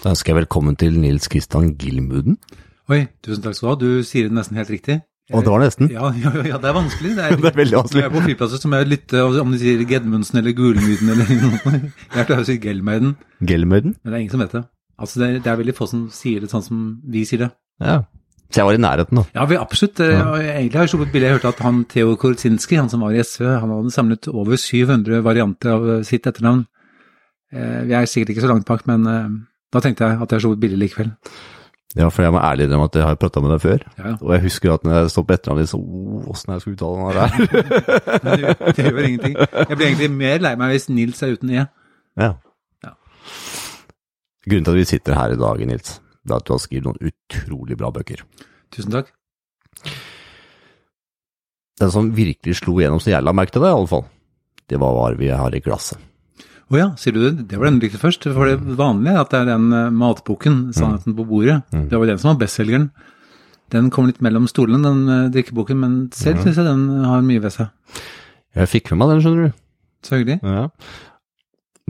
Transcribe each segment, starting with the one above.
Da ønsker jeg velkommen til Nils Kristian Gilmuden. Oi, tusen takk skal du ha. Du sier det nesten helt riktig. Og det var nesten. Ja, ja, ja, det er vanskelig. Det er, Det er veldig vanskelig. Jeg er på flyplasser som jeg lytter om de sier Gedmundsen eller Gulmyden eller noe. Jeg klarer å si Gelmøyden. Gelmøyden? men det er ingen som vet det. Altså, det er, det er veldig få som sier det sånn som vi sier det. Ja. Så jeg var i nærheten, da. Ja, vi absolutt. Ja. og Egentlig har jeg sluppet bilde. Jeg hørte at han Theo Korsinski, han som var i SV, han hadde samlet over 700 varianter av eh, sitt etternavn. Eh, Vi er sikkert ikke så langt bak, men eh, da tenkte jeg at jeg slo et bilde likevel. Ja, for jeg må ærlig innrømme at jeg har prata med deg før. Ja, Og jeg husker at når jeg står på etternavnet ditt, så åssen jeg skal uttale den der. men det, det gjør ingenting. Jeg blir egentlig mer lei meg hvis Nils er uten E. Ja. Ja. Grunnen til at vi sitter her i dag, Nils, det er at du har skrevet noen utrolig bra bøker. Tusen takk. Den som virkelig slo gjennom så jeg la merke til det, i alle fall, det var hva vi har i glasset. Å ja, sier du det? Det var den du likte først. For det vanlige er at det er den eh, matboken, 'Sannheten på bordet'. Det var den som var bestselgeren. Den kom litt mellom stolene, den eh, drikkeboken, men selv syns jeg den har mye ved seg. Jeg fikk med meg den, skjønner du. Så hyggelig. Ja.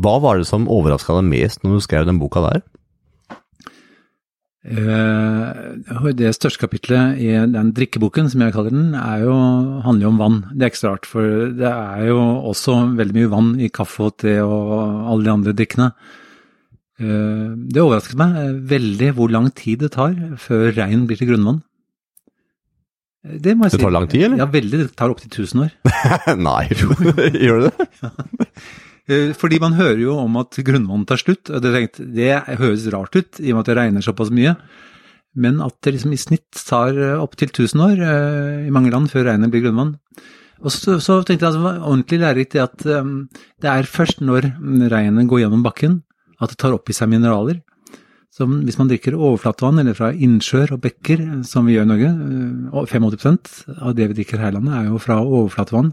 Hva var det som overraska deg mest når du skrev den boka der? Eh, det største kapitlet i den drikkeboken, som jeg kaller den, er jo, handler jo om vann. Det er ikke så rart, for det er jo også veldig mye vann i kaffe og te og alle de andre drikkene. Eh, det overrasket meg veldig hvor lang tid det tar før regn blir til grunnvann. Eh, Det, må jeg Det tar lang tid, eller? Ja, veldig. Det tar opptil 1000 år. Nei, gjør det det? Eh, Fordi man hører jo om at grunnvann tar slutt. og tenkte, det høres rart ut, i og med at det regner såpass mye. Men at det liksom i snitt tar opptil 1000 år eh, i mange land før regnet blir grunnvann. Og så, så tenkte jeg at det var ordentlig lærerikt det at eh, det er først når regnet går gjennom bakken at det tar opp i seg mineraler. Så hvis man drikker overflatevann eller fra innsjøer og bekker, som vi gjør i Norge, eh, og 85 av det vi drikker her i landet er jo fra overflatevann.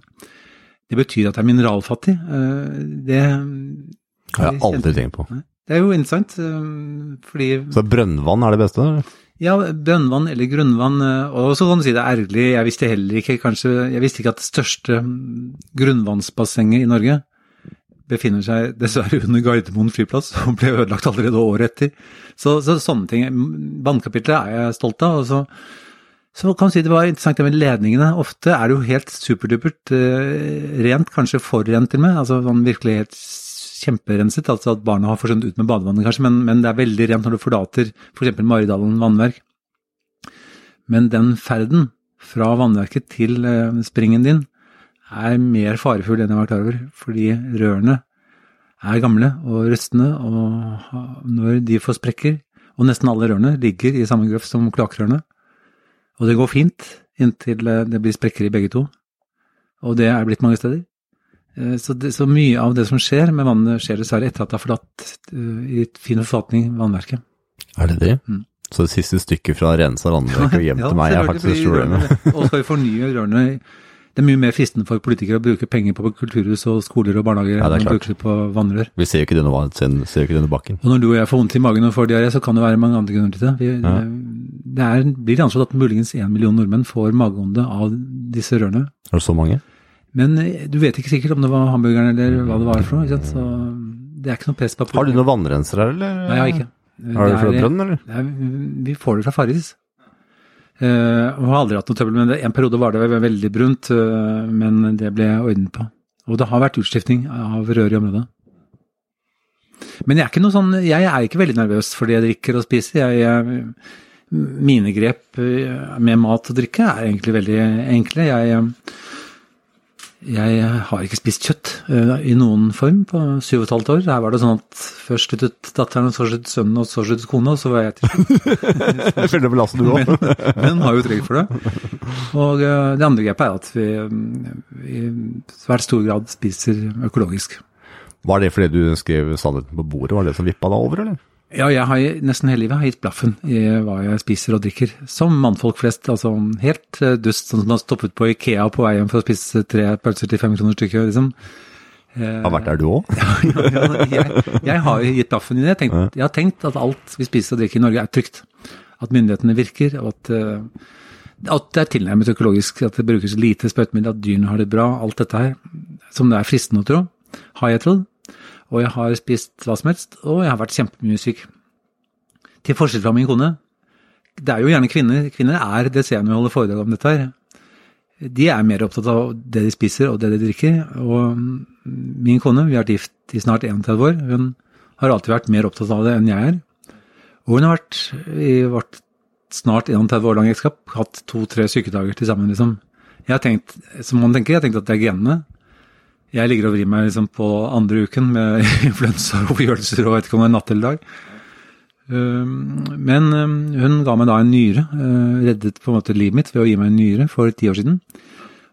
Det betyr at det er mineralfattig. Eh, Det har jeg aldri tenkt på. Det er jo interessant, eh, fordi Så brønnvann er det beste? eller? ja, brønnvann eller grunnvann, eh, og så kan du si det er ærlig, jeg visste heller ikke kanskje, jeg visste ikke at det største mm, grunnvannsbassenget i Norge befinner seg dessverre under Gardermoen flyplass, og ble ødelagt allerede året etter. Så, så sånne ting, vannkapitlet er jeg stolt av, og så, så kan du si det var interessant det med ledningene. Ofte er det jo helt superdupert eh, rent, kanskje for rent til og med, altså sånn virkelig helt kjemperenset, altså at barna har forsvunnet ut med badevannet kanskje, men, men det er veldig rent når du forlater f.eks. Maridalen vannverk. Men den ferden fra vannverket til eh, springen din er mer farefull enn jeg var klar over, fordi rørene er gamle og rustne, og når de får sprekker, og nesten alle rørene ligger i samme grøft som kloakkrørene, og det går fint inntil eh, det blir sprekker i begge to, og det er blitt mange steder. Eh, Så, det, så mye av det som skjer med vannet, skjer dessverre etter at det har forlatt eh, i fin forfatning vannverket. Er det det? Mm. Så det siste stykket fra rensa vannverk og hjem til meg er faktisk rørene- Og skal vi fornye rørene Det er mye mer fristende for politikere å bruke penger på kulturhus og skoler og barnehager Ja, enn å bruke det på vannrør. Vi ser jo ikke denne, ser, ser ikke denne bakken. Og når du og jeg får vondt i magen og får diaré, så kan det være mange andre grunner til det. Vi, Ja. Det er, blir anslått at muligens én million nordmenn får mageonde av disse rørene. Er det så mange? Men eh, du vet ikke sikkert om det var hamburgeren eller hva det var for noe. Så det er ikke noe press på Har du noen vannrenser her, eller? Nei, jeg har ikke. Har du Det fra er- brønn, eller? Er, vi får det fra Farris. Uh, og har aldri hatt noe trøbbel med det. En periode var det veldig brunt, uh, men det ble ordnet på. Og det har vært utskifting av rør i området. Men jeg er ikke noe sånn, jeg er ikke veldig nervøs for det jeg drikker og spiser. Jeg, jeg, mine grep eh, med mat og drikke er egentlig veldig enkle. Jeg, jeg har ikke spist kjøtt eh, i noen form på syv og et halvt år. Her var det sånn at først sluttet datteren, og så sluttet sønnen, og så sluttet kona, og så var jeg til slutt. Lasten du Men, men har jo trygg for det. Og eh, det andre grepet er at vi i svært stor grad spiser økologisk. Var det fordi du skrev sannheten på bordet, var det som vippa deg over, eller? Ja, jeg har nesten hele livet har gitt blaffen i hva jeg spiser og drikker. Som mannfolk flest. Altså helt eh, dust, sånn som har stoppet på Ikea på vei hjem for å spise tre pølser til fem kroner stykket, liksom. Eh, Har vært der du òg? ja, ja, jeg, jeg har gitt blaffen i det. Jeg, jeg har tenkt at alt vi spiser og drikker i Norge er trygt. At myndighetene virker, og at, eh, at det er tilnærmet økologisk. At det brukes lite sprøytemidler, at dyrene har det bra. Alt dette her, som det er fristende å tro, har jeg trodd. Og jeg har spist hva som helst, og jeg har vært kjempemye syk. til forskjell fra min kone. Det er jo gjerne kvinner. Kvinner er, det ser jeg når jeg holder foredrag om dette her. De er mer opptatt av det de spiser og det de drikker. Og min kone, vi har vært gift i snart 31 år, hun har alltid vært mer opptatt av det enn jeg er. Og hun har vært i vårt snart 31 år lange ekteskap hatt to-tre sykedager til sammen, liksom. Jeg har tenkt, som man tenker, jeg har tenkt at det er genene. Jeg ligger og vrir meg liksom på andre uken med influensa og forkjølelser og vet ikke om det er natt eller dag. Men hun ga meg da en nyre, øh, reddet på en måte livet mitt ved å gi meg en nyre for ti år siden.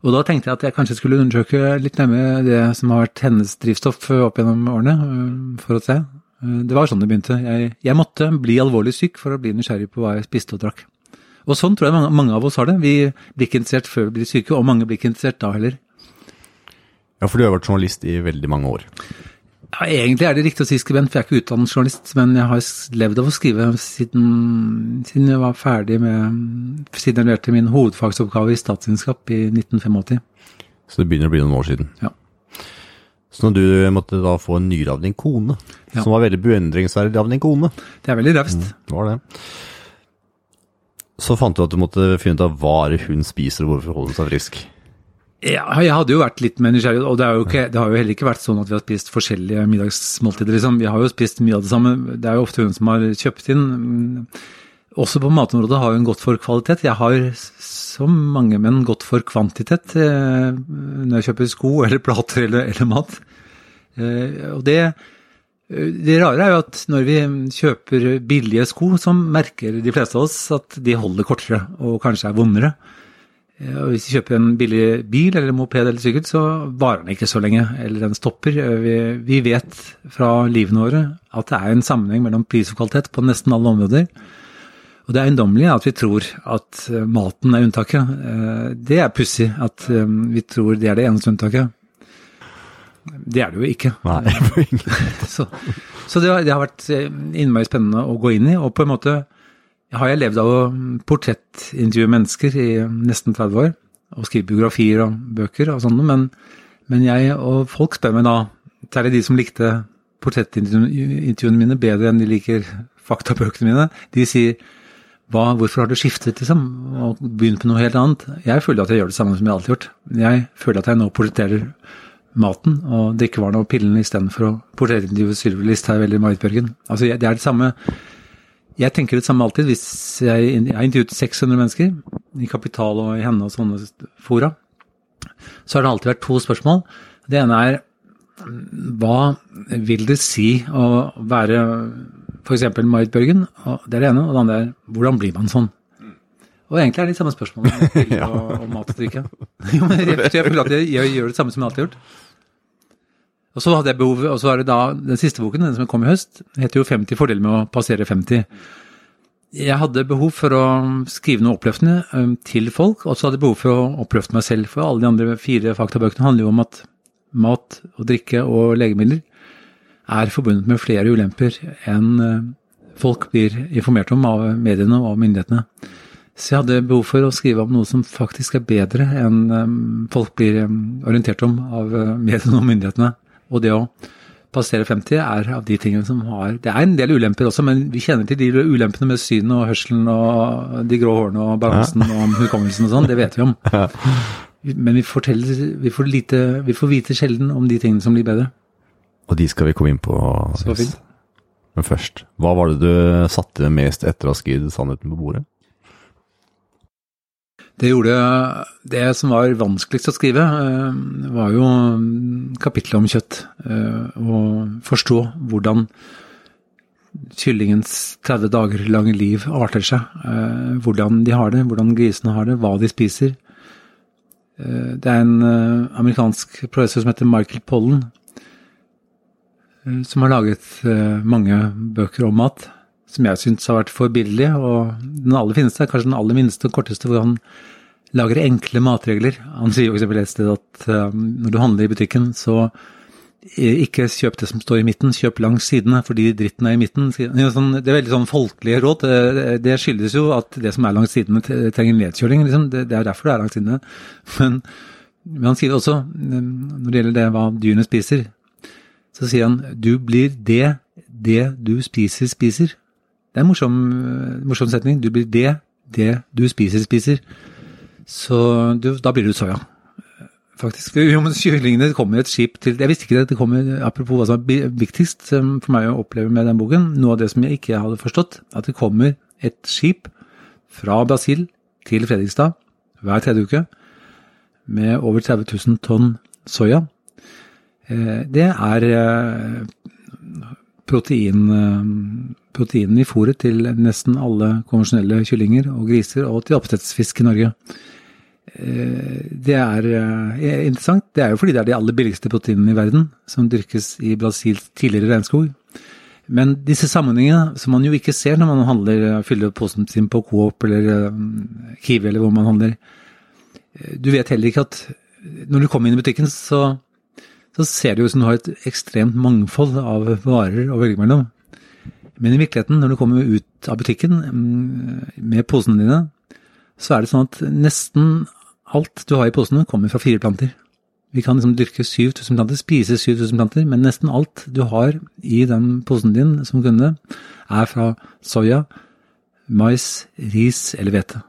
Og da tenkte jeg at jeg kanskje skulle undersøke litt nærmere det som har vært hennes drivstoff opp gjennom årene, øh, for å se. Det var sånn det begynte. Jeg, jeg måtte bli alvorlig syk for å bli nysgjerrig på hva jeg spiste og drakk. Og sånn tror jeg mange, mange av oss har det. Vi blir ikke interessert før vi blir syke, og mange blir ikke interessert da heller. Ja, for du har vært journalist i veldig mange år. Ja, Egentlig er det riktig å si skribent, for jeg er ikke utdannet journalist. Men jeg har levd av å skrive siden, siden jeg var ferdig med Siden jeg leverte min hovedfagsoppgave i statsvitenskap i 1985. Så det begynner å bli noen år siden. Ja. Så når du måtte da få en nyre av din kone, Ja. som var veldig beundringsverdig av din kone, Det er veldig raust. det var det. Så fant du at du måtte finne ut av hva hun spiser, og hvorfor holder hun seg frisk. Ja, jeg hadde jo vært litt mer nysgjerrig, og det, jo ikke, det har jo heller ikke vært sånn at vi har spist forskjellige middagsmåltider. Liksom. Vi har jo spist mye av det samme. Det er jo ofte hun som har kjøpt inn. Også på matområdet har hun gått for kvalitet. Jeg har, som mange menn, gått for kvantitet eh, når jeg kjøper sko eller plater eller, eller mat. Eh, og det, det rare er jo at når vi kjøper billige sko, så merker de fleste av oss at de holder kortere og kanskje er vondere. Og hvis vi kjøper en billig bil eller moped eller sykkel, så varer den ikke så lenge, eller den stopper. Eh, Vi, vi vet fra livene våre at det er en sammenheng mellom pris og kvalitet på nesten alle områder. Og det er eiendommelig at vi tror at eh, maten er unntaket. Eh, Det er pussig at vi tror det er det eneste unntaket. Det er det jo ikke. Nei, Så, så det, har, det har vært innmari spennende å gå inn i, og på en måte har jeg levd av å portrettintervjue mennesker i nesten 30 år, og skrive biografier og bøker og sånne, men, men jeg og folk spør meg da, særlig de som likte portrettintervjuene mine bedre enn de liker faktabøkene mine, de sier hva, hvorfor har du skiftet liksom, og begynt på noe helt annet? Jeg føler at jeg gjør det samme som jeg alltid har gjort. Jeg føler at jeg nå portretterer maten og drikkevarene og pillene istedenfor å portrettintervjue Sylvi Listhaug eller Marit Bjørgen. Altså, det er det samme Jeg tenker det samme alltid. Hvis jeg, jeg har intervjuet 600 mennesker i Kapital og i henne og sånne fora, så har det alltid vært to spørsmål. Det ene er hva vil det si å være f.eks. Marit Bjørgen? Og det er det ene. Og det andre er hvordan blir man sånn? Og egentlig er det de samme spørsmålene om mat og drikke. Jo, men jeg, jeg føler at jeg, jeg gjør det samme som jeg alltid har gjort. Og så hadde jeg behov, og så er det da den siste boken, den som kom i høst, heter jo 50 fordeler med å passere 50. Jeg hadde behov for å skrive noe oppløftende ø, til folk, og så hadde jeg behov for å oppløfte meg selv, for alle de andre fire faktabøkene handler jo om at mat og drikke og legemidler er forbundet med flere ulemper enn ø, folk blir informert om av mediene og myndighetene. Så jeg hadde behov for å skrive om noe som faktisk er bedre enn ø, folk blir ø, orientert om av ø, mediene og myndighetene. Og det å passere 50 er av de tingene som har Det er en del ulemper også, men vi kjenner til de ulempene med synet og hørselen og de grå hårene og balansen og hukommelsen og sånn, det vet vi om. Men vi, vi, får lite, vi får vite sjelden om de tingene som blir bedre. Og de skal vi komme inn på. Så fint. Men først, hva var det du satte mest etter å ha skrevet sannheten på bordet? Det gjorde Det som var vanskeligst å skrive, eh, var jo kapitlet kapittelet om kjøtt. eh, Å forstå hvordan kyllingens 30 dager lange liv arter seg. eh, Hvordan de har det, hvordan grisene har det, hva de spiser. Eh, Det er en eh, amerikansk professor som heter Michael Pollen, eh, som har laget eh, mange bøker om mat, som jeg syns har vært forbilledlig. Og den aller fineste er kanskje den aller minste og korteste, hvor han lager enkle matregler. Han sier f.eks. et sted at eh, når du handler i butikken, så eh, ikke kjøp det som står i midten, kjøp langs sidene, fordi dritten er i midten. Sånn- det er veldig sånn folkelige råd. Det, skyldes jo at det som er langs sidene, trenger nedkjøling. Liksom. Det, er derfor det er langs sidene. Men, men han sier også, eh, når det gjelder det hva dyrene spiser, så sier han du blir det det du spiser, spiser. Det er en morsom, morsom setning. Du blir det, det du spiser, spiser. Så du, da blir du soya. Faktisk. Jo, men kyllingene kommer et skip til Jeg visste ikke det. det kommer, Apropos hva som er viktigst for meg å oppleve med den boken, noe av det som jeg ikke hadde forstått, at det kommer et skip fra Brasil til Fredrikstad hver tredje uke med over 30 000 tonn soya. Eh, Det er eh, protein, eh, i fôret til nesten alle konvensjonelle kyllinger og griser, og til oppdrettsfisk i Norge. Eh, Det er eh, interessant. Det er jo fordi det er de aller billigste proteinene i verden som dyrkes i Brasils tidligere regnskog. Men disse sammenhengene som man jo ikke ser når man handler, fyller posen sin på Coop eller Kiwi eller hvor man handler. Du vet heller ikke at når du kommer inn i butikken, så, så ser det jo som du har et ekstremt mangfold av varer å velge mellom. Men i virkeligheten, når du kommer ut av butikken mm, med posene dine, så er det sånn at nesten alt du har i posene kommer fra fire planter. Vi kan liksom dyrke 7000 planter, spise 7000 planter, men nesten alt du har i den posen din som kunde, er fra soya, mais, ris eller hvete.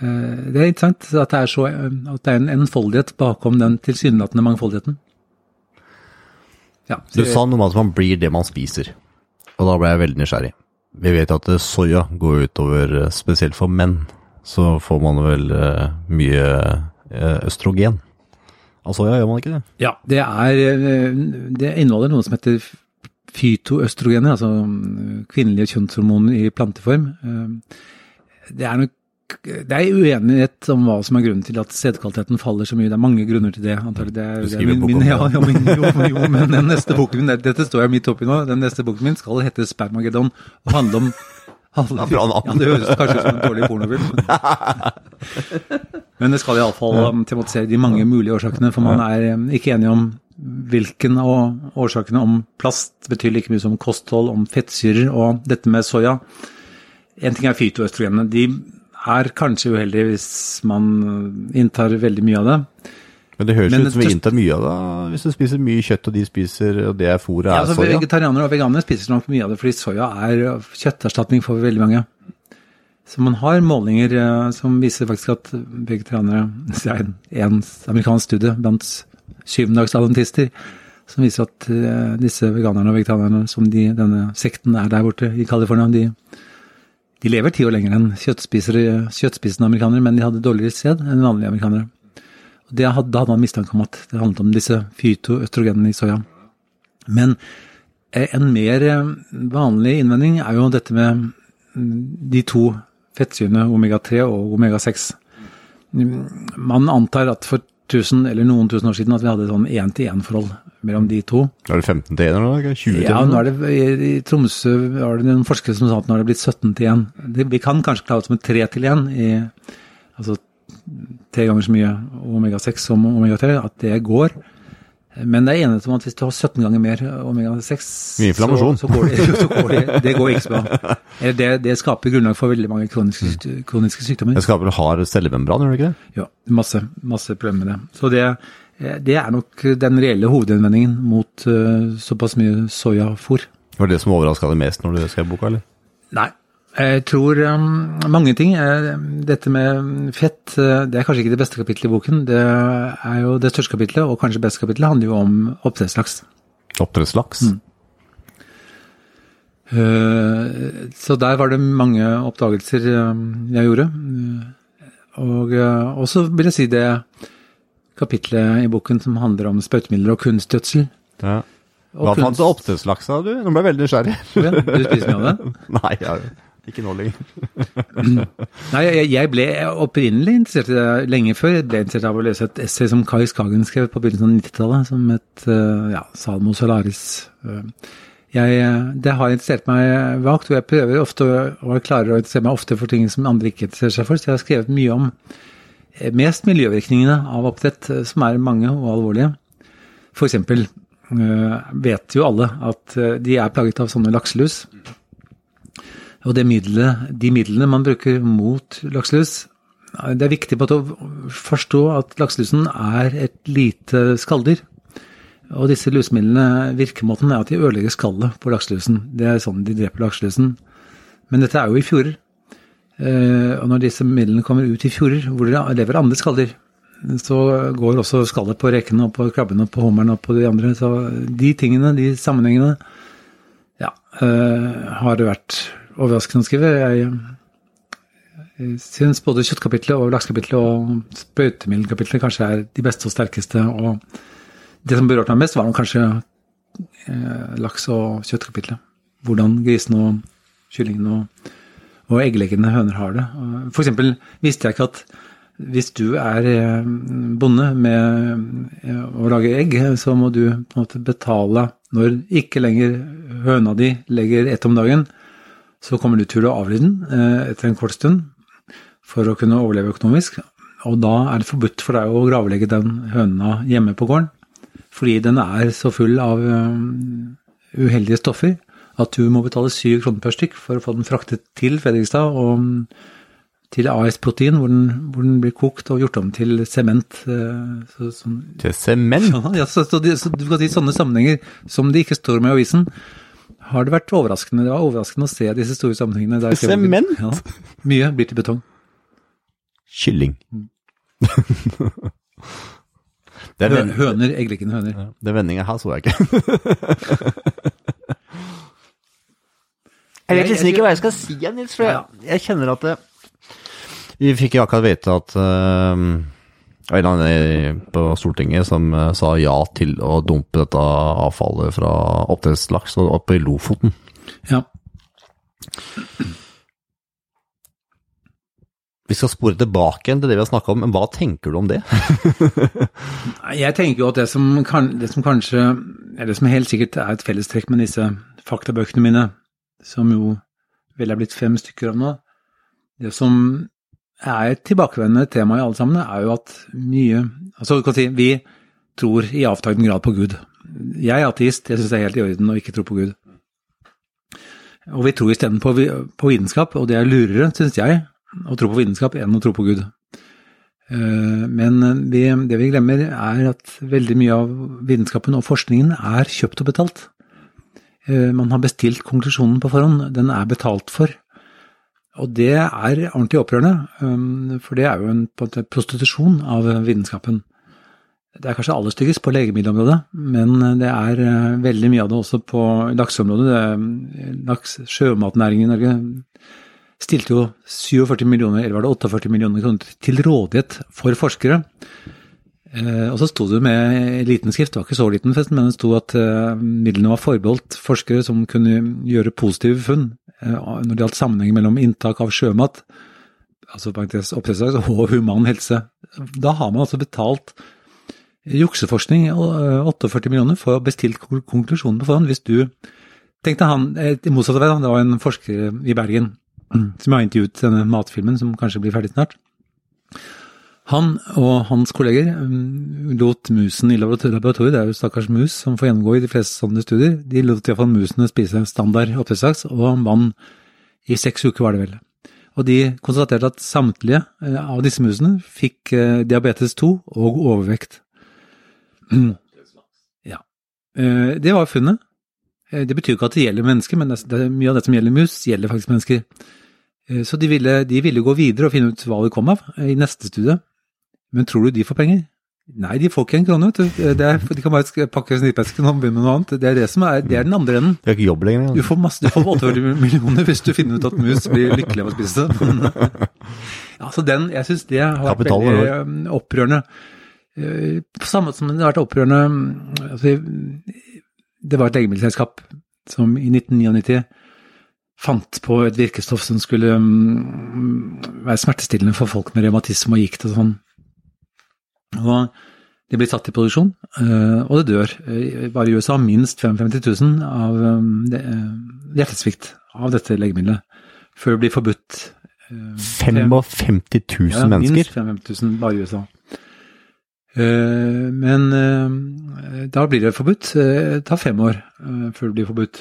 Eh, Det er interessant at det er, så, at det er en enfoldighet bakom den tilsynelatende mangfoldigheten. Ja, Du sa noe om at man blir det man spiser, og da ble jeg veldig nysgjerrig. Vi vet at eh, soya går utover, eh, spesielt for menn, så får man vel eh, mye eh, østrogen. Av soya gjør man ikke det? Ja, det er eh, Det inneholder noe som heter fytoøstrogener, altså mm, kvinnelige kjønnshormoner i planteform. Eh, Det er nok det er uenighet om hva som er grunnen til at sædkvaliteten faller så mye. Det er mange grunner til det. antagelig. Det er, Du det er min, min, ja, ja, min, jo, jo, men den neste boken min, dette står jeg midt oppi nå, den neste boken min skal hete Spermageddon og handle om alle, Ja. Ja, det høres kanskje ut som en dårlig pornofilm. Men det skal iallfall um, tematisere de mange mulige årsakene, for man er um, ikke enig om hvilken av årsakene om plast betyr like mye som kosthold, om fettsyrer og dette med soya. En ting er fytoøstrogenene. De er kanskje uheldig hvis man inntar veldig mye av det. Men det høres Men ut som vi inntar mye av det, hvis du spiser mye kjøtt og de spiser, og det er fôret Ja, er altså, soya. vegetarianere og veganere spiser nok mye av det, fordi soya er kjøtterstatning for veldig mange. Så man har målinger eh, som viser faktisk at vegetarianere Det er en, en amerikansk studie blant syvendagsadventister som viser at eh, disse veganerne og vegetarianerne, som de, denne sekten er der borte i California, de, de lever ti år lenger enn kjøttspisende amerikanere, men de hadde dårligere sæd enn vanlige amerikanere. Da hadde man mistanke om at det handlet om disse fytoøstrogenene i soya. Men eh, en mer eh, vanlig innvending er jo dette med mm, de to fettsyrene omega-3 og omega-6. Mm, Man antar at for tusen eller noen tusen år siden at vi hadde sånn én-til-én-forhold mellom de to. Er det 15 til 1 eller noe? ikke? 20 til 1? Ja, nå er det i, Tromsø var det noen forskere som sa at nå er det blitt 17 til 1. Det, vi kan kanskje klare oss med 3 til 1, i, altså tre ganger så mye omega-6 som omega-3, at det går. Men det er enighet om at hvis du har 17 ganger mer omega-6, Mye inflammasjon. Så, så, går det, så går det, det går ikke så bra. Eller det, det skaper grunnlag for veldig mange kroniske, kroniske sykdommer. Det skaper hard cellemembran, gjør det ikke det? Ja, masse, masse problemer med det. Så det, det er nok den reelle hovedinnvendingen mot eh, såpass mye soyafôr. Var det det som overraska deg mest når du skrev boka, eller? Nei. Jeg tror um, mange ting. Eh, Dette med fett, eh, det er kanskje ikke det beste kapittelet i boken. Det er jo det største kapittelet, og kanskje beste kapittelet, handler jo om oppdrettslaks. Oppdrettslaks? Mm. Eh, Så der var det mange oppdagelser eh, jeg gjorde. Eh, Og så også vil jeg si det kapitlet i boken som handler om sprøytemidler og kunstgjødsel. Ja. Hva kunst- fant du oppdrettslaks, sa du? Nå ble jeg veldig nysgjerrig. Ja, Du spiser mye av det? Nei, ja, ikke nå lenger. Nei, jeg, ble opprinnelig interessert i det lenge før. Jeg ble interessert av å lese et essay som Kai Skagen skrev på begynnelsen av 90-tallet, som het eh, ja, Salmo Solaris. Eh, Jeg, det har interessert meg vagt, og jeg prøver ofte å og jeg klarer å interessere meg ofte for ting som andre ikke interesserer seg for, så jeg har skrevet mye om eh, mest miljøvirkningene av oppdrett, eh, som er mange og alvorlige. Eksempel eh, vet jo alle at eh, de er plaget av sånne lakselus. Og det middelet, de midlene man bruker mot lakselus, det er viktig på å forstå at lakselusen er et lite skalldyr. Og disse lusemidlene, virkemåten er at de ødelegger skallet på lakselusen. Det er sånn de dreper lakselusen. Men dette er jo i fjorder. Eh, og når disse midlene kommer ut i fjorder hvor det lever andre skaller, så går også skallet på rekene og på krabbene og på hummeren og på de andre. Så de tingene, de sammenhengene, ja, eh, har det vært overraskende å skrive. Jeg, jeg syns både kjøttkapitlet og laksekapitlet og sprøytemiddelkapitlet kanskje er de beste og sterkeste. og det som berørte meg mest, var kanskje eh, laks- og kjøttkapitlet. Hvordan grisene og kyllingene og, og eggleggende høner har det. For eksempel visste jeg ikke at hvis du er eh, bonde med eh, å lage egg, så må du på en måte betale når ikke lenger høna di legger ett om dagen, så kommer du til å avlive den eh, etter en kort stund for å kunne overleve økonomisk. Og da er det forbudt for deg å gravlegge den høna hjemme på gården fordi den er så full av uheldige stoffer at du må betale syv kroner per stykk for å få den fraktet til Fredrikstad og um, til AS Protein, hvor den, hvor den blir kokt og gjort om til sement. Så, sånn. Til sement? Ja, så, så, så, du kan si sånne sammenhenger som det ikke står med i avisen, har det vært overraskende. Det var overraskende å se disse store sammenhengene. Der sement? Ja, mye blir til betong. Kylling. Mm. Høner, eggleggende høner. Ja, det vendinga her så jeg ikke. jeg vet liksom ikke hva jeg skal si, Nils, for jeg, jeg kjenner at det, Vi fikk jo akkurat vite at uh, en annen på Stortinget som uh, sa ja til å dumpe dette avfallet fra oppdrettslaks oppe i Lofoten. Ja. Vi skal spore tilbake igjen til det vi har snakka om, men hva tenker du om det? jeg tenker jo at det som, kan, det som, kanskje, eller som helt sikkert er et fellestrekk med disse faktabøkene mine, som jo vel er blitt fem stykker av nå, det som er et tilbakevendende tema i alle sammen, er jo at mye Altså, du kan si, vi tror i avtagende grad på Gud. Jeg er ateist, jeg syns det er helt i orden å ikke tro på Gud. Og vi tror isteden på, på vitenskap, og det er lurere, syns jeg, å tro på vitenskap enn å tro på Gud. Eh, men det vi glemmer, er at veldig mye av vitenskapen og forskningen er kjøpt og betalt. Eh, man har bestilt konklusjonen på forhånd, den er betalt for. Og det er ordentlig opprørende, eh, for det er jo en, prostitusjon av vitenskapen. Det er kanskje aller styggest på legemiddelområdet, men det er veldig mye av det også på lakseområdet. Laks, sjømatnæringen i Norge stilte jo 47 millioner, eller var det 48 millioner kroner til rådighet for forskere. Eh, og så sto det med liten skrift, det var ikke så liten festen, men det sto at eh, midlene var forbeholdt forskere som kunne gjøre positive funn eh, når det gjaldt sammenhengen mellom inntak av sjømat, altså oppdrettslaks, og human helse. Da har man altså betalt jukseforskning 48 millioner for å bestilt konklusjonen på forhånd. Hvis du tenkte han, motsatt vei, det var en forsker i Bergen som har intervjuet denne matfilmen, som kanskje blir ferdig snart. Han og hans kolleger um, lot musen i laboratoriet, det er jo stakkars mus som får gjennomgå i de fleste sånne studier, de lot iallfall musene spise standard oppdrettslaks og vann i seks uker, var det vel. Og de konstaterte at samtlige eh, av disse musene fikk eh, diabetes 2 og overvekt. Ja. Eh, det var funnet. Det betyr ikke at det gjelder mennesker, men mye av det som gjelder mus, gjelder faktisk mennesker. Så de ville, de ville, gå videre og finne ut hva det kom av i neste studie. Men tror du de får penger? Nei, de får ikke en krone, vet du. Er, de kan bare pakke snippesken og begynne med noe annet. Det er det som er, det er den andre enden. Det er ikke jobb lenger. Du får, masse, du får 48 millioner hvis du finner ut at mus blir lykkelige av å spise det. ja, så den, jeg syns det har vært Kapital, veldig um, opprørende. Eh, på samme måte som det har vært opprørende altså, Det var et legemiddelselskap som i 1999 fant på et virkestoff som skulle um, være smertestillende for folk med revmatisme og gikt og sånn. Og det blir satt i produksjon, uh, og det dør. Uh, bare i USA minst 55 000 av uh, hjertesvikt av dette legemiddelet, før det blir forbudt. 55 000 ja, mennesker? Minst 55 000 bare i USA. Men da blir det forbudt. Det tar fem år før det blir forbudt.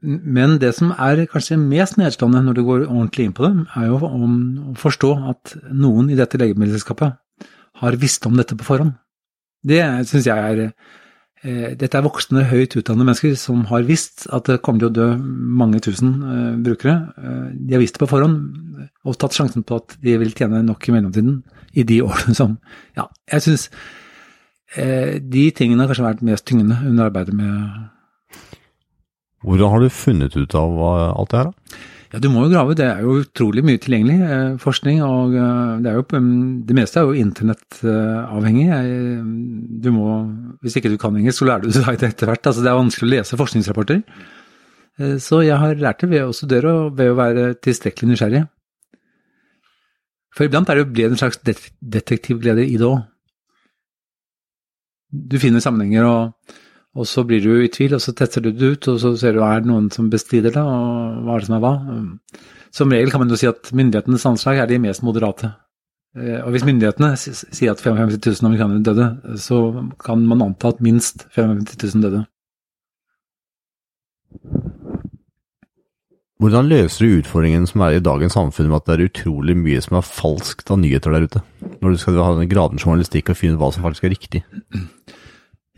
Men det som er kanskje mest nedslående når du går ordentlig inn på det, er jo å forstå at noen i dette legemiddelselskapet har visst om dette på forhånd. Det syns jeg er eh, dette er voksne, høyt utdannede mennesker som har visst at det kommer til å dø mange tusen eh, brukere. Eh, de har visst det på forhånd og tatt sjansen på at de vil tjene nok i mellomtiden i de årene som Ja, jeg syns de tingene har kanskje vært mest tyngende under arbeidet med Hvordan har du funnet ut av alt det her, da? Ja, du må jo grave. Det er jo utrolig mye tilgjengelig eh, forskning, og eh, det er jo um, Det meste er jo internettavhengig. Jeg, du Hvis ikke du kan engelsk, så lærer du deg det etter hvert. Altså, det er vanskelig å lese forskningsrapporter. Eh, så jeg har lært det ved å studere og ved å være tilstrekkelig nysgjerrig. For iblant er det jo blitt en slags det detektivglede i det òg. Du finner sammenhenger, og, og så blir du i tvil, og så tester du det ut, og så ser du er det noen som bestrider det, og hva er det som er hva. Som regel kan man jo si at myndighetenes anslag er de mest moderate. Eh, Og hvis myndighetene sier at 55 000 amerikanere døde, så kan man anta at minst 55 000 døde. Hvordan løser du utfordringen som er i dagens samfunn med at det er utrolig mye som er falskt av nyheter der ute? Når du skal ha den graden journalistikk og finne ut hva som faktisk er riktig.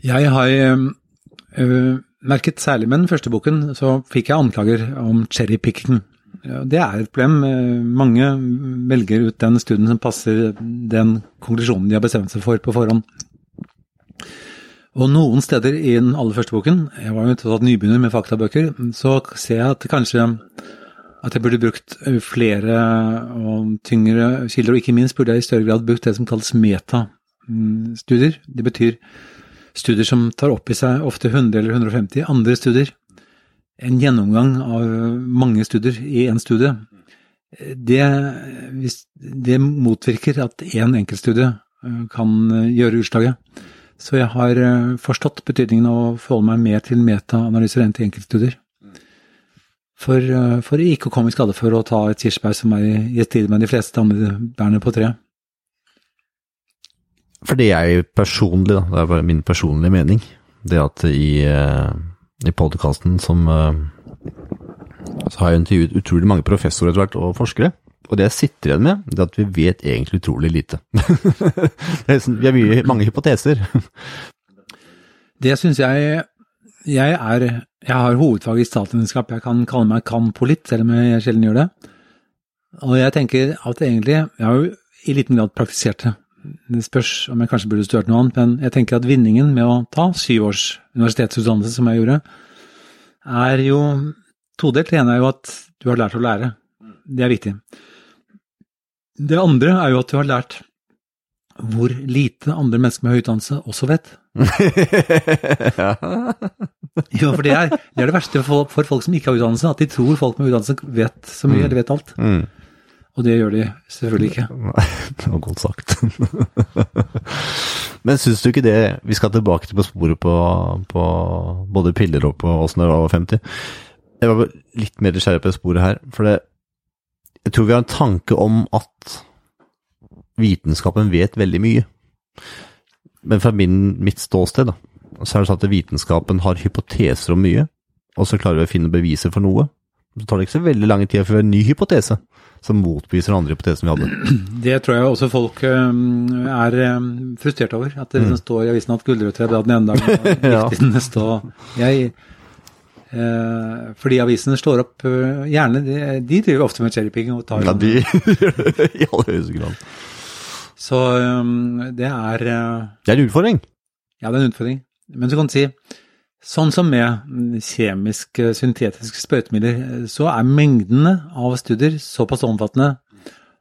Jeg har øh, merket særlig med den første boken, så fikk jeg anklager om cherrypicking. Det er et problem. Eh, Mange velger ut den studien som passer den konklusjonen de har bestemt seg for på forhånd. Og noen steder i den aller første boken, jeg var jo tatt nybegynner med faktabøker, så ser jeg at kanskje at jeg burde brukt flere og tyngre kilder, og ikke minst burde jeg i større grad brukt det som kalles metastudier. Det betyr studier som tar opp i seg ofte 100 eller 150 andre studier. En gjennomgang av mange studier i én studie. Det, det motvirker at én enkeltstudie eh, kan eh, gjøre utslaget. Så jeg har eh, forstått betydningen av å forholde meg mer til metaanalyser enn til enkeltstudier. For, for ikke å komme i skade for å ta et kirsebær som er i strid med de fleste andre bærene på treet. For det jeg personlig, da, det er bare min personlige mening, det at i, eh, i podkasten som eh, Så har jeg intervjuet utrolig mange professorer etter hvert, og forskere. Og det jeg sitter igjen med, det er at vi vet egentlig utrolig lite. Sånn- vi har mye, mange hypoteser. Det syns jeg Jeg er Jeg har hovedfag i statsvitenskap. Jeg kan kalle meg kan-politt, selv om jeg sjelden gjør det. Og jeg tenker at egentlig Jeg har jo i liten grad praktisert det. Det spørs om jeg kanskje burde studert noe annet, men jeg tenker at vinningen med å ta syv års universitetsutdannelse, som jeg gjorde, er jo todelt. Det ene er jo at du har lært å lære. Det er viktig. Det andre er jo at du har lært hvor lite andre mennesker med høy utdannelse også vet. Jo, for det er det, er det verste for, for folk som ikke har utdannelse, at de tror folk med utdannelse vet så mye, eller vet alt. Mm. Og det gjør de selvfølgelig ikke. Nei, Det var godt sagt. Men syns du ikke det Vi skal tilbake til på sporet på, på både piller og på åssen det var 50. Jeg var litt mer nysgjerrig på det sporet her. For det, jeg tror vi har en tanke om at vitenskapen vet veldig mye. Men fra min, mitt ståsted, da, så er det sånn at vitenskapen har hypoteser om mye, og så klarer vi å finne beviser for noe. Så tar det ikke så veldig lang tid før en ny hypotese som motbeviser den andre hypotesen vi hadde. Det tror jeg også folk er frustrert over. At det mm. står i avisen at gulrøtter er bra den ene dagen og Ja. giftig den neste. Jeg, eh, fordi avisene slår opp øh, gjerne De, de driver ofte med cherrypicking og tar Ja, de gjør det i aller høyeste grad. Så um, det er øh, Det er en utfordring. Ja, det er en utfordring. Men så kan du si, sånn som med kjemiske, syntetiske sprøytemidler, så er mengdene av studier såpass omfattende,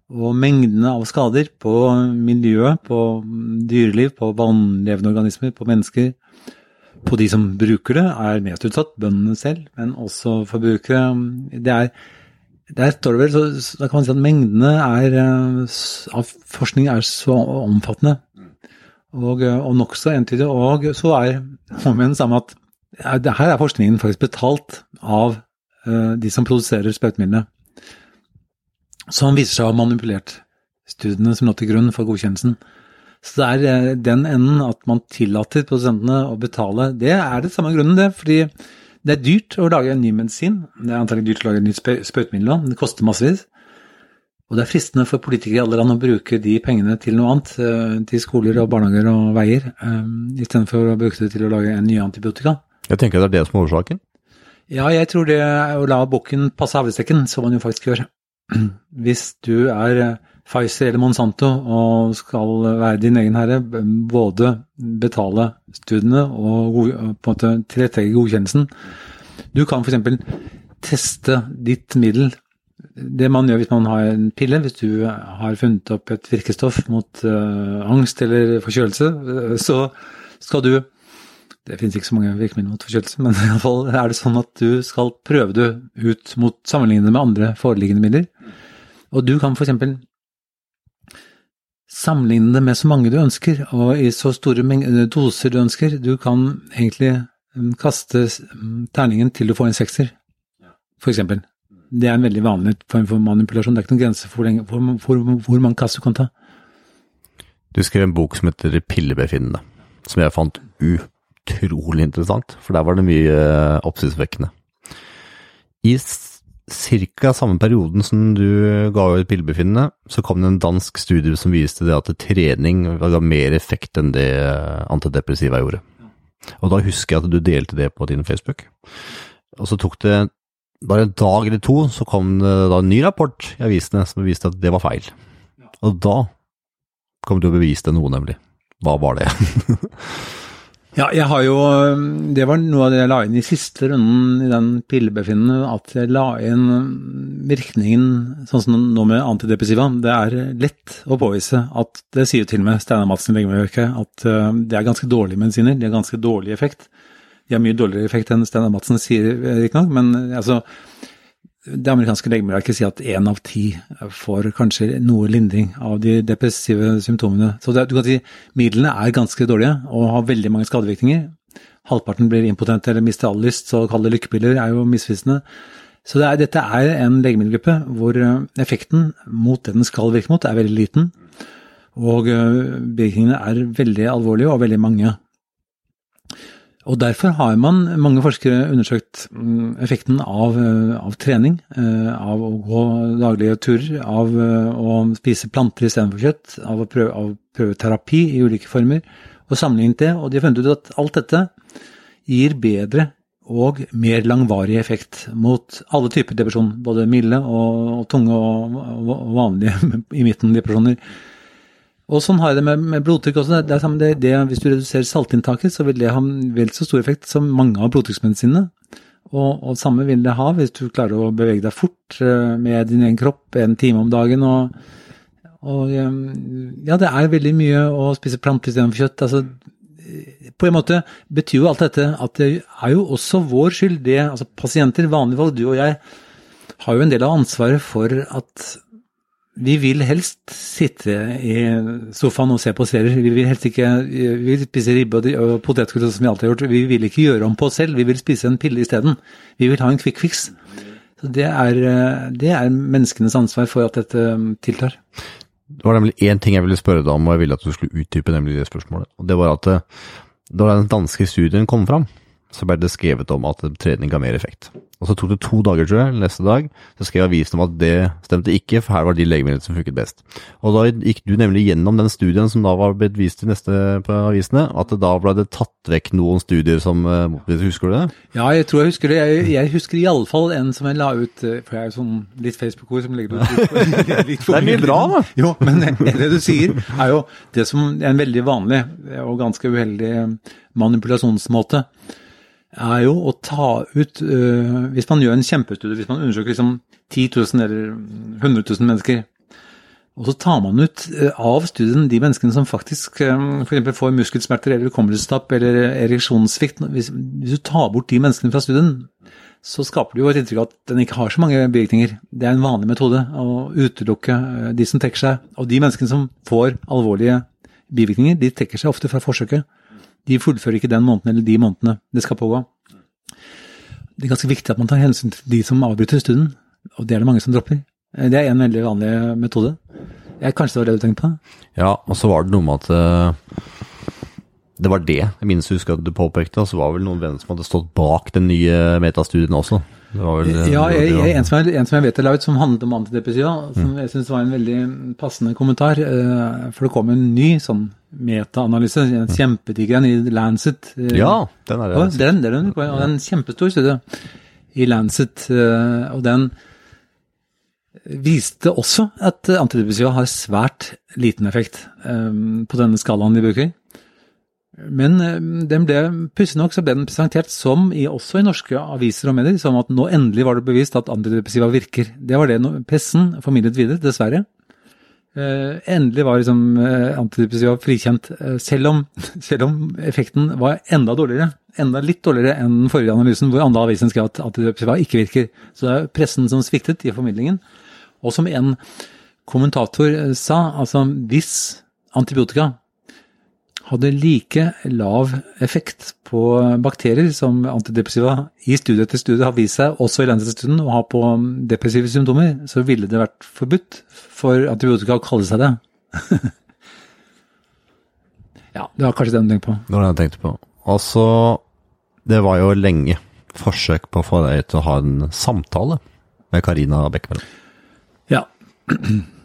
og mengdene av skader på miljøet, på dyreliv, på vannlevende organismer, på mennesker, på de som bruker det, er mest utsatt, bøndene selv, men også forbrukere. Det er, der står det vel, så, da kan man si at mengdene er, eh, av forskning er så omfattende og, og nokså entydig. Og så er omvendt samme at her er forskningen faktisk betalt av eh, de som produserer sprøytemidlene, som viser seg å ha manipulert studiene som lå til grunn for godkjennelsen. Så det er eh, den enden at man tillater produsentene å betale. Det er det samme grunnen, det. Fordi det er dyrt å lage en ny medisin. Det er antakelig dyrt å lage et nytt sprø- sprøytemiddel. Det koster massevis. Og det er fristende for politikere i alle land å bruke de pengene til noe annet, eh, til skoler og barnehager og veier, istedenfor å bruke det til å lage en ny antibiotika. Jeg tenker det er det som er årsaken. Ja, jeg tror det er å la bukken passe havresekken, som man jo faktisk gjør. Hvis du er eh, Pfizer eller Monsanto og skal være din egen herre, både betale studiene og på en måte tilrettelegge godkjennelsen Du kan f.eks. teste ditt middel det man gjør hvis man har en pille, hvis du har funnet opp et virkestoff mot uh, angst eller forkjølelse, uh, så skal du Det finnes ikke så mange virkemidler mot forkjølelse, men i alle fall er det sånn at du skal prøve det ut mot sammenlignende med andre foreliggende midler. Og du kan f.eks. sammenligne det med så mange du ønsker, og i så store doser du ønsker. Du kan egentlig um, kaste um, terningen til du får en sekser, f.eks. Det er en veldig vanlig form for manipulasjon. Det er ikke noen grense for, lenge, for, for, hvor mange kasser du kan ta. Du skrev en bok som heter Pillebefinnende, som jeg fant utrolig interessant, for der var det mye eh, oppsiktsvekkende. I ca. samme perioden som du ga ut pillebefinnende, så kom det en dansk studie som viste det at trening ga mer effekt enn det antidepressiva gjorde. Og da husker jeg at du delte det på din Facebook. Og så tok det bare en dag eller to så kom det da en ny rapport i avisene som viste at det var feil. Og da kom du og beviste noe, nemlig. Hva var det? ja, jeg har jo Det var noe av det jeg la inn i siste runden i den pillebefinnende, at jeg la inn virkningen sånn som nå med antidepressiva. Det er lett å påvise at det sier til og med Steinar Madsen Legemiddelverket at eh, det er ganske dårlige medisiner. De har ganske dårlig effekt. De har mye dårligere effekt enn Steinar Madsen sier, riktignok, men altså det amerikanske legemiddelverket sier at én av ti får kanskje noe lindring av de depressive symptomene. Så det, du kan si midlene er ganske dårlige og har veldig mange skadevirkninger. Halvparten blir impotent eller mister all lyst, så å kalle det lykkepiller er jo misvisende. Så det er, dette er en legemiddelgruppe hvor eh, effekten mot det den skal virke mot, er veldig liten. Og virkningene er veldig alvorlige og veldig mange. Og Derfor har man, mange forskere undersøkt mm, effekten av, eh, av trening, eh, av å gå daglige turer, av eh, å spise planter istedenfor kjøtt, av å prøve, av prøve, terapi i ulike former, og sammenlignet det. Og de har funnet ut at alt dette gir bedre og mer langvarig effekt mot alle typer depresjon, både milde og, og tunge og, og vanlige i midten depresjoner. Og sånn har jeg det med, med blodtrykk også. Det det, det, hvis du reduserer saltinntaket, så vil det ha vel så stor effekt som mange av blodtrykksmedisinene. Og, og samme vil det ha hvis du klarer å bevege deg fort uh, med din egen kropp en time om dagen. Og, og um, ja, det er veldig mye å spise planter istedenfor kjøtt. Altså, på en måte betyr jo alt dette at det er jo også vår skyld. Det, altså pasienter, vanlige folk, du og jeg, har jo en del av ansvaret for at vi vil helst sitte i sofaen og se på serier. Vi vil helst ikke vi spise ribbe og potetgull som vi alltid har gjort. Vi vil ikke gjøre om på oss selv, vi vil spise en pille isteden. Vi vil ha en quick fix. Så det er, det er menneskenes ansvar for at dette um, tiltar. Det var nemlig én ting jeg ville spørre deg om, og jeg ville at du skulle utdype nemlig det spørsmålet. Og det var at eh, da den danske studien kom fram, så ble det skrevet om at trening ga mer effekt. Og så tok det to dager, tror jeg, neste dag, så skrev avisen om at det stemte ikke, for her var de legemidlene som funket best. Og da gikk du nemlig gjennom den studien som da var blitt vist i neste på avisene, at det da ble det tatt vekk noen studier som eh, Husker du det? Ja, jeg tror jeg husker det. Jeg, jeg husker iallfall en som jeg la ut, eh, for jeg er jo sånn litt Facebook-ord som legger ut litt, litt Det er mye bra, da! Jo, men det du sier, er jo det som er en veldig vanlig og ganske uheldig manipulasjonsmåte er jo å ta ut uh, Hvis man gjør en kjempestudie, hvis man undersøker liksom 10 000 eller 100 000 mennesker, og så tar man ut uh, av studien de menneskene som faktisk um, f.eks. får muskelsmerter eller hukommelsestap eller ereksjonssvikt hvis, hvis, du tar bort de menneskene fra studien, så skaper du jo et inntrykk av at den ikke har så mange bivirkninger. Det er en vanlig metode å utelukke øh, de som trekker seg. Og de menneskene som får alvorlige bivirkninger, de trekker seg ofte fra forsøket de fullfører ikke den måneden eller de månedene det skal pågå. Det er ganske viktig at man tar hensyn til de som avbryter studien, og det er det mange som dropper. Det er en veldig vanlig metode. Jeg, kanskje det var det du tenkte på? Ja, og så var det noe med at uh, det var det jeg minst husker at du påpekte, og så var det vel noen venner som hadde stått bak den nye metastudien også. Det var vel eh, Ja, jeg, jeg, en, som jeg, en som jeg vet er laget, som handlet om antidepressiva, som jeg syns var en veldig passende kommentar. eh, For det kom en ny sånn metaanalyse, en kjempediger en i Lancet. eh, Ja, den er det. den, den, den, og den kjempestor studie i Lancet, eh, og den viste også at antidepressiva har svært liten effekt eh, på denne skalaen de bruker. Men den ble, pussig nok så ble den presentert som, i, også i norske aviser og medier, som at nå endelig var det bevist at antidepressiva virker. Det var det pressen formidlet videre, dessverre. Eh, endelig var liksom uh, antidepressiva frikjent, uh, selv, om, selv om effekten var enda dårligere. Enda litt dårligere enn den forrige analysen, hvor andre avisen skrev at antidepressiva ikke virker. Så det er pressen som sviktet i formidlingen. Og som en kommentator sa, altså hvis antibiotika hadde like lav effekt på bakterier som antidepressiva i studie etter studie har vist seg, også i Lancet-studien, å ha på depressive symptomer, så ville det vært forbudt for antibiotika å kalle seg det. ja, det var kanskje det du tenkte på. Det var det jeg tenkte på. Altså, det var jo lenge forsøk på å få deg til å ha en samtale med Karina Bekkemellem. Ja.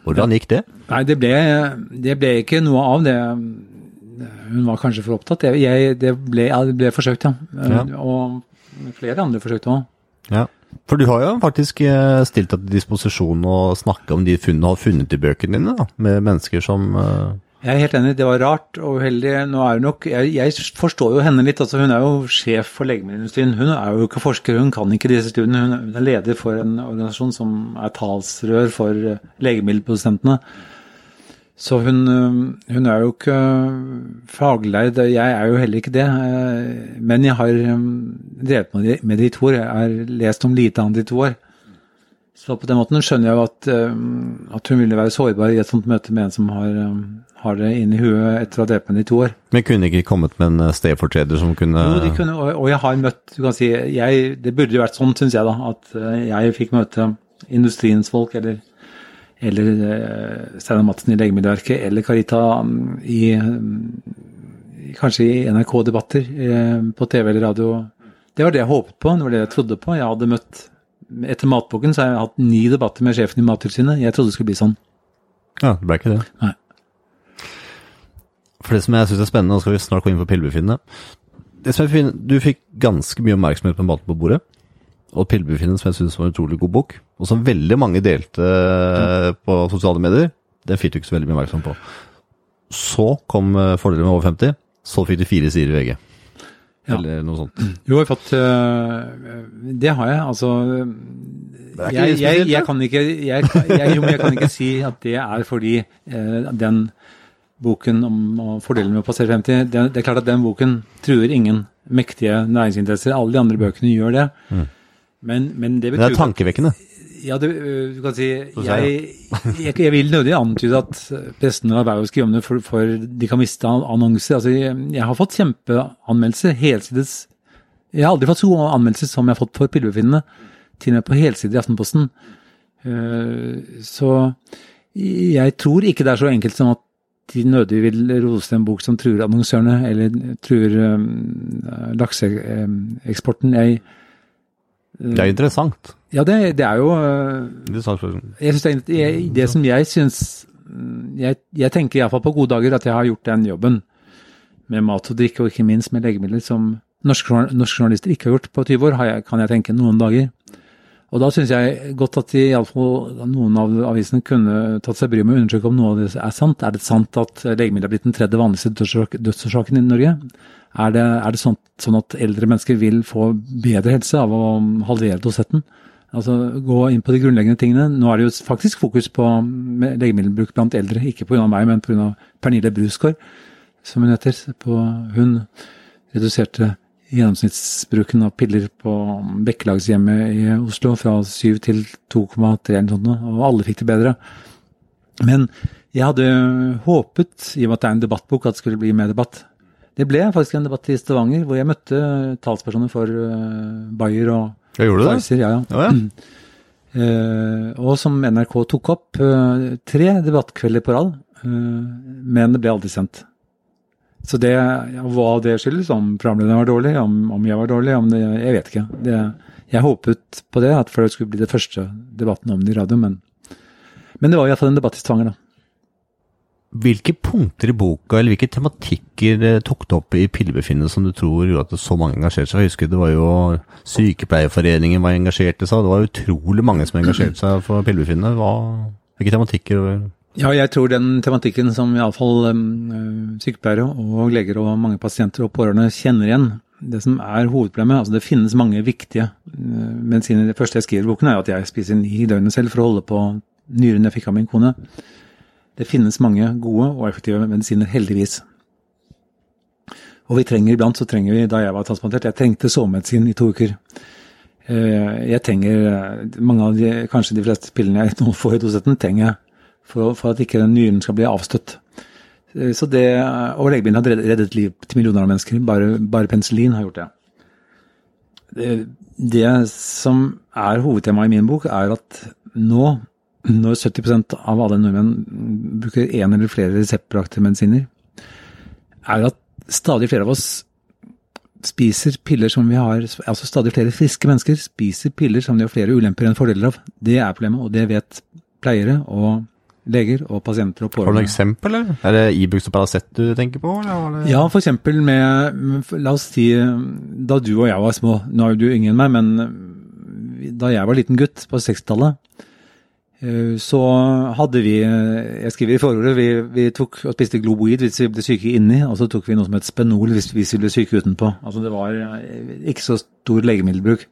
Hvordan gikk det? Nei, det ble, det ble ikke noe av det. Hun var kanskje for opptatt. Jeg, jeg, det, ble, jeg ble forsøkt, ja. Ja. Og flere andre forsøkte òg. Ja. For du har jo faktisk eh, stilt deg til disposisjon å snakke om de funnene du har funnet i bøkene dine, da, med mennesker som eh, Jeg er helt enig, det var rart og uheldig. Nå er hun nok, jeg, jeg forstår jo henne litt, altså hun er jo sjef for legemiddelindustrien. Hun er jo ikke forsker, hun kan ikke disse studiene. Hun er- er leder for en organisasjon som er talsrør for eh, legemiddelprodusentene. Så hun, øh, hun er jo ikke fagleid, jeg er jo heller ikke det. øh, Men jeg har øh, drevet med det- med det i to år, jeg har lest om lite annet i to år. Så på den måten skjønner jeg jo at, øh, at hun ville være sårbar i et sånt møte med en som har, øh, har det inni huet etter å ha drevet med det i to år. Men kunne ikke kommet med en eh, stedfortreder som kunne, Jo, de kunne, og, jeg har møtt du kan si, jeg, Det burde jo vært sånn, syns jeg, da, at øh, jeg fikk møte industriens folk, eller, eller øh, Steinar Madsen i Legemiddelverket, eller Carita mm, i, mm, kanskje i NRK-debatter øh, på TV eller radio. Det var det jeg håpet på, det var det jeg trodde på. Jeg hadde møtt Etter matboken så har jeg hatt ni debatter med sjefen i Mattilsynet. Jeg trodde det skulle bli sånn. Ja, det ble ikke det. Nei. For det som jeg syns er spennende, nå skal vi snart gå inn på pillebefinnende. Du fikk ganske mye oppmerksomhet på Maten på bordet. Og Pillebefinnen som jeg syns var en utrolig god bok, og som veldig mange delte eh, på sosiale medier, den fikk du ikke så veldig mye oppmerksomhet på. Så kom 'Fordelen Fordeler med over 50. Så fikk du fire sider i VG. Ja. Eller noe sånt. Jo, jeg har fått øh, Det har jeg. Altså jeg, jeg, jeg, kan ikke, jeg, kan ikke si at det er fordi eh, den boken om å fordele med å passere 50 det, det er klart at den boken truer ingen mektige næringsinteresser. Alle de andre bøkene gjør det. Men, men det det er tankevekkende. ja, det, øh, du kan si jeg, jeg, jeg vil nødig antyde at prestene lar være å skrive om det, for, for de kan miste annonser. Altså, jeg, jeg har fått kjempeanmeldelser, helsides Jeg har aldri fått så gode anmeldelser som jeg har fått for pillebefinnende, til og med på helside i Aftenposten. Eh, så jeg tror ikke det er så enkelt som at de nødig vil rose en bok som truer annonsørene, eller truer um, lakseeksporten. Jeg Det er interessant. Ja, det, det er jo for- jeg synes det, jeg, det som jeg syns mm, Jeg, jeg tenker iallfall på gode dager at jeg har gjort den jobben med mat og drikke, og ikke minst med legemidler, som norske, norske journalister ikke har gjort på 20 år, har jeg, kan jeg tenke, noen dager. Og da syns jeg godt at de, iallfall noen av avisene kunne tatt seg bryet med å undersøke om noe av det er sant. Er det sant at legemidler er blitt den tredje vanligste dødsårsak- dødsårsaken i Norge? Er det, er det sånn, sånn at eldre mennesker vil få bedre helse av å halvere dosetten? Altså gå inn på de grunnleggende tingene. Nå er det jo faktisk fokus på legemiddelbruk blant eldre, ikke pga. meg, men pga. Pernille Brusgaard, som hun heter. På, hun reduserte gjennomsnittsbruken av piller på Bekkelagshjemmet i Oslo fra 7 til 2,3 eller og alle fikk det bedre. Men jeg hadde håpet, i og med at det er en debattbok, at det skulle bli mer debatt. Det ble faktisk en debatt i Stavanger, hvor jeg møtte talspersoner for uh, Bayer og jeg gjorde du det? Pfizer. Ja, ja. Ja, ja. uh, og som NRK tok opp, uh, tre debattkvelder på rad, uh, men det ble aldri sendt. Så det, ja, hva det skyldes, om programlederen var dårlig, om, om jeg var dårlig, om det, jeg vet ikke. Det, Jeg håpet på det, at for det skulle bli det første debatten om det i radio, men, men det var iallfall en debatt i Stavanger, da. Hvilke punkter i boka, eller hvilke tematikker eh, tok du opp i Pillebefinnet som du tror gjorde at så mange engasjerte seg? Jeg husker det var jo Sykepleierforeningen var engasjert i seg, det var utrolig mange som engasjerte seg for Pillebefinnet. Hvilke tematikker? Ja, jeg tror den tematikken som iallfall um, sykepleiere og leger og mange pasienter og pårørende kjenner igjen, det som er hovedproblemet altså Det finnes mange viktige uh, medisiner. Det første jeg skriver i boken, er at jeg spiser ni i døgnet selv for å holde på nyren jeg fikk av min kone. Det finnes mange gode og effektive medisiner, heldigvis. Og vi trenger iblant, så trenger vi, da jeg var transplantert, jeg trengte sovemedisin i to uker. Eh, Jeg trenger eh, mange av de, kanskje de fleste pillene jeg nå får i dosetten, trenger jeg for, for at ikke nyren skal bli avstøtt. Eh, Så det, og legebilen har reddet liv til millioner av mennesker. Bare, bare penicillin har gjort det. det. Det som er hovedtemaet i min bok, er at nå, når 70% av alle nordmenn bruker én eller flere reseptbelagte medisiner, er at stadig flere av oss spiser piller som vi har Altså stadig flere friske mennesker spiser piller som de har flere ulemper enn fordeler av. Det er problemet, og det vet pleiere og leger og pasienter og Har du noe eksempel, eller? Er det Ibux og Paracet du tenker på? Eller? Ja, for eksempel med, La oss si da du og jeg var små. Nå er jo du yngre enn meg, men da jeg var liten gutt på 60-tallet, eh, så hadde vi eh, Jeg skriver i forordet vi, vi tok og spiste Globoid hvis vi ble syke inni, og så tok vi noe som het Spenol hvis, hvis vi ble syke utenpå. Altså det var eh, ikke så stor legemiddelbruk.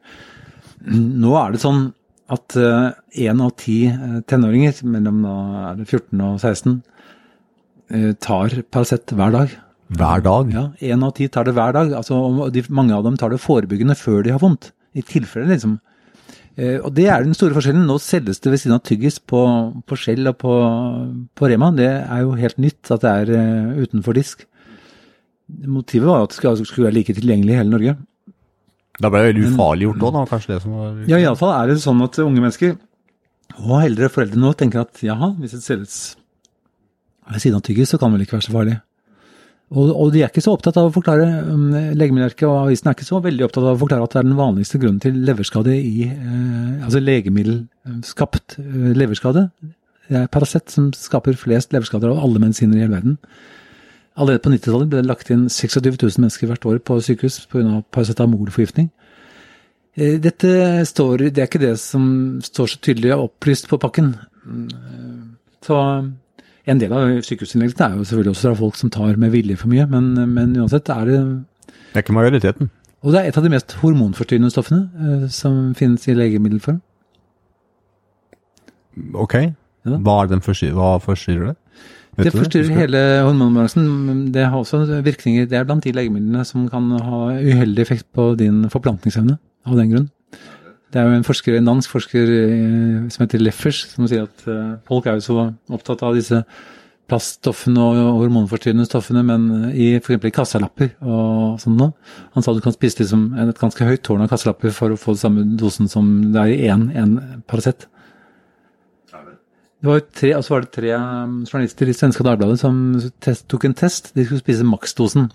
Nå er det sånn at én av ti eh, tenåringer mellom da er det 14 og 16 eh, tar Paracet hver dag. Hver dag? Ja, én av ti tar det hver dag. Altså, de, mange av dem tar det forebyggende før de har vondt. I tilfelle, liksom. Eh, og det er den store forskjellen. Nå selges det ved siden av tyggis på, på Skjell og på, på Rema. Det er jo helt nytt at det er eh, utenfor disk. Motivet var at det skulle, skulle være like tilgjengelig i hele Norge. Da ble det veldig ufarliggjort òg, da. Kanskje det som var Ja, iallfall er det sånn at unge mennesker, og eldre foreldre nå, tenker at jaha, hvis det selges ved siden av tyggis, så kan det vel ikke være så farlig. Og, og de er ikke så opptatt av å forklare, um, Legemiddelverket og avisen er ikke så veldig opptatt av å forklare at det er den vanligste grunnen til leverskade i eh, Altså legemiddelskapt eh, leverskade. Det er Paracet som skaper flest leverskader av alle medisiner i hele verden. Allerede på 90-tallet ble det lagt inn 26 000 mennesker hvert år på sykehus pga. paracetamolforgiftning. Eh, Dette står, det er ikke det som står så tydelig opplyst på pakken. Mm, eh, Så en del av sykehusinnleggelsene er jo selvfølgelig også fra folk som tar med vilje for mye, men, men uansett er det Det er ikke majoriteten. Og det er et av de mest hormonforstyrrende stoffene eh, som finnes i legemiddelform. Ok. Hva er den forstyrrer, hva forstyrrer det? Vet Det forstyrrer det? hele hormonbalansen. Det har også virkninger. Det er blant de legemidlene som kan ha uheldig effekt på din forplantningsevne av den grunn. Det er jo en forsker, en dansk forsker eh, som heter Leffers, som sier at eh, folk er jo så opptatt av disse plaststoffene og hormonforstyrrende stoffene, men i f.eks. i kassalapper og sånn noe. Han sa du kan spise liksom et ganske høyt tårn av kassalapper for å få den samme dosen som det er i én en Paracet. Det var tre, og så var det tre um, journalister i Svenska Dagbladet som test, tok en test. De skulle spise maksdosen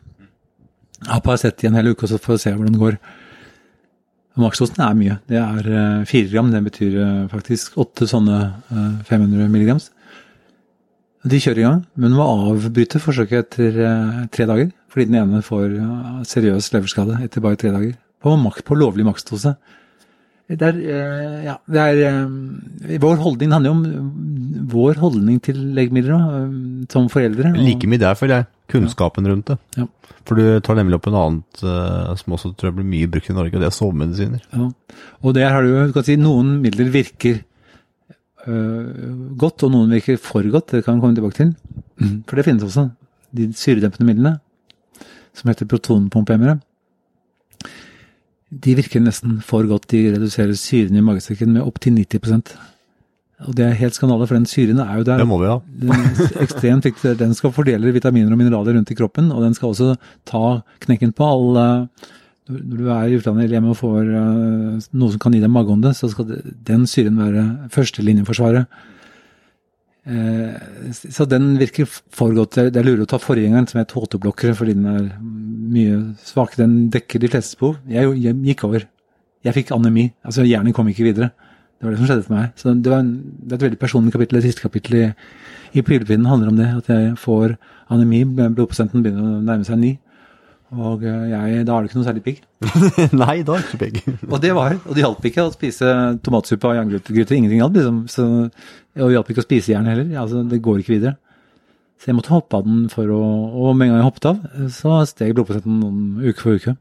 av Paracet i en hel uke og så for å se hvordan det går. Maksdosen er mye. Det er eh, fire gram. Det betyr eh, faktisk åtte sånne eh, 500 milligrams. De kjører i gang, men må avbryte forsøket etter eh, tre dager. Fordi den ene får seriøs leverskade etter bare tre dager. På, på lovlig maksdose. Det er, eh, ja, det er eh, Vår holdning handler jo om eh, vår holdning til legemidler eh, som foreldre. Like mye der, føler jeg. Kunnskapen rundt det. Ja. For du tar nemlig opp en annet eh, som også tror jeg blir mye brukt i Norge, og det er sovemedisiner. Ja. Og der har du jo, si, noen midler virker øh, godt, og noen virker for godt. Det kan vi komme tilbake til. For det finnes også. De syredempende midlene, som heter protonpumpehemmere, de virker nesten for godt. De reduserer syren i magesekken med opptil 90 Og det er helt skandale, for den syren er jo der. Det må vi ha. Den ekstremt viktig. Den skal fordele vitaminer og mineraler rundt i kroppen, og den skal også ta knekken på alle Når du er i utlandet eller hjemme og får eh, noe som kan gi deg mageånde, så skal den syren være førstelinjeforsvaret. Eh, så den virker for godt. Det er- er lurere å ta forgjengeren, som het HT-blokkere, fordi den er mye svakere. Den dekker de fleste behov. Jeg, jeg gikk over. Jeg fikk anemi. Altså hjernen kom ikke videre. Det var det som skjedde for meg. Så det, var en, det er et veldig personlig kapittel. Det siste kapittelet i, i Pilepinnen handler om det. At jeg får anemi. Blodprosenten begynner å nærme seg ni. Og eh, jeg, da er det ikke noe særlig pigg. Nei, da er det ikke pigg. Og det var, og det hjalp ikke å spise tomatsuppe og jerngryte. Ingenting hjalp, liksom. Så, og det hjalp ikke å spise jern heller. Altså, det går ikke videre. Så jeg måtte hoppe av den for å Og med en gang jeg hoppet av, så steg blodprosenten noen uke for uke.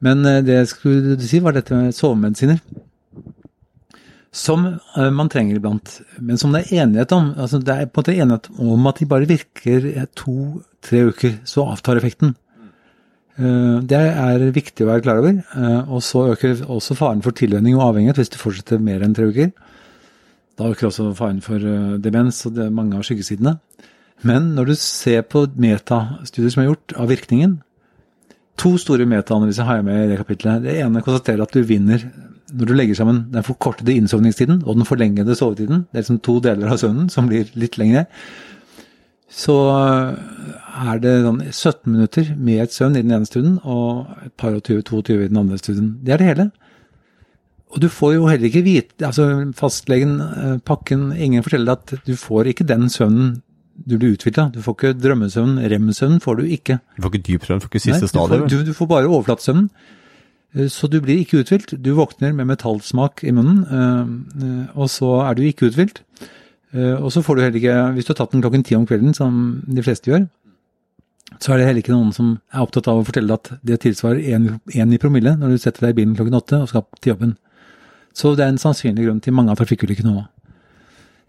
Men eh, det jeg skulle si, var dette med sovemedisiner. Som eh, man trenger iblant, men som det er enighet om. Altså det er på en måte enighet om at de bare virker to-tre uker, så avtar effekten. Eh, det er viktig å være klar over. Og så øker også faren for tilvenning og avhengighet hvis du fortsetter mer enn tre uker. Da øker også faren for demens og det er mange av skyggesidene. Men når du ser på metastudier som er gjort av virkningen To store metaanalyser har jeg med i det kapitlet. Det ene konstaterer at du vinner når du legger sammen den forkortede innsovningstiden og den forlengede sovetiden. Det er liksom to deler av søvnen som blir litt lengre. Så er det sånn 17 minutter med et søvn i den ene studien og et par og 20-22 i den andre studien. Det er det hele. Og du får jo heller ikke vite altså Fastlegen, eh, pakken, ingen forteller at du får ikke den søvnen du blir uthvila. Du får ikke drømmesøvn. Rem-søvn får du ikke. Du får ikke dyp søvn, du får ikke siste stadium. Du, du, får bare overflatesøvn. Eh, så du blir ikke uthvilt. Du våkner med metallsmak i munnen, eh, eh, og så er du ikke uthvilt. Og så får du heller ikke, hvis du har tatt den klokken ti om kvelden, som de fleste gjør, så er det heller ikke noen som er opptatt av å fortelle at det tilsvarer én i promille når du setter deg i bilen klokken åtte og skal til jobben. Så det er en sannsynlig grunn til mange av trafikkulykkene nå.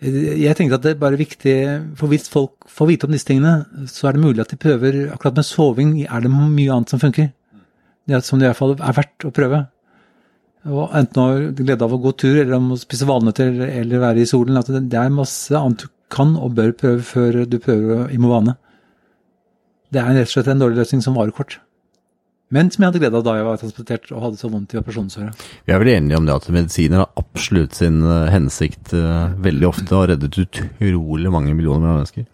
Jeg tenkte at det er bare viktig, for hvis folk får vite om disse tingene, så er det mulig at de prøver Akkurat med soving er det mye annet som funker. Som det i hvert fall er verdt å prøve. Og enten å ha glede av å gå tur, eller om å spise valnøtter, eller være i solen. At det er masse annet du kan og bør prøve før du prøver i Movane. Det er rett og slett en dårlig løsning som varer kort men som jeg hadde glede av da jeg var transportert og hadde så vondt i operasjonsøret. Vi er vel enige om det at medisiner har absolutt sin eh, hensikt uh, veldig ofte og reddet utrolig mange millioner mennesker.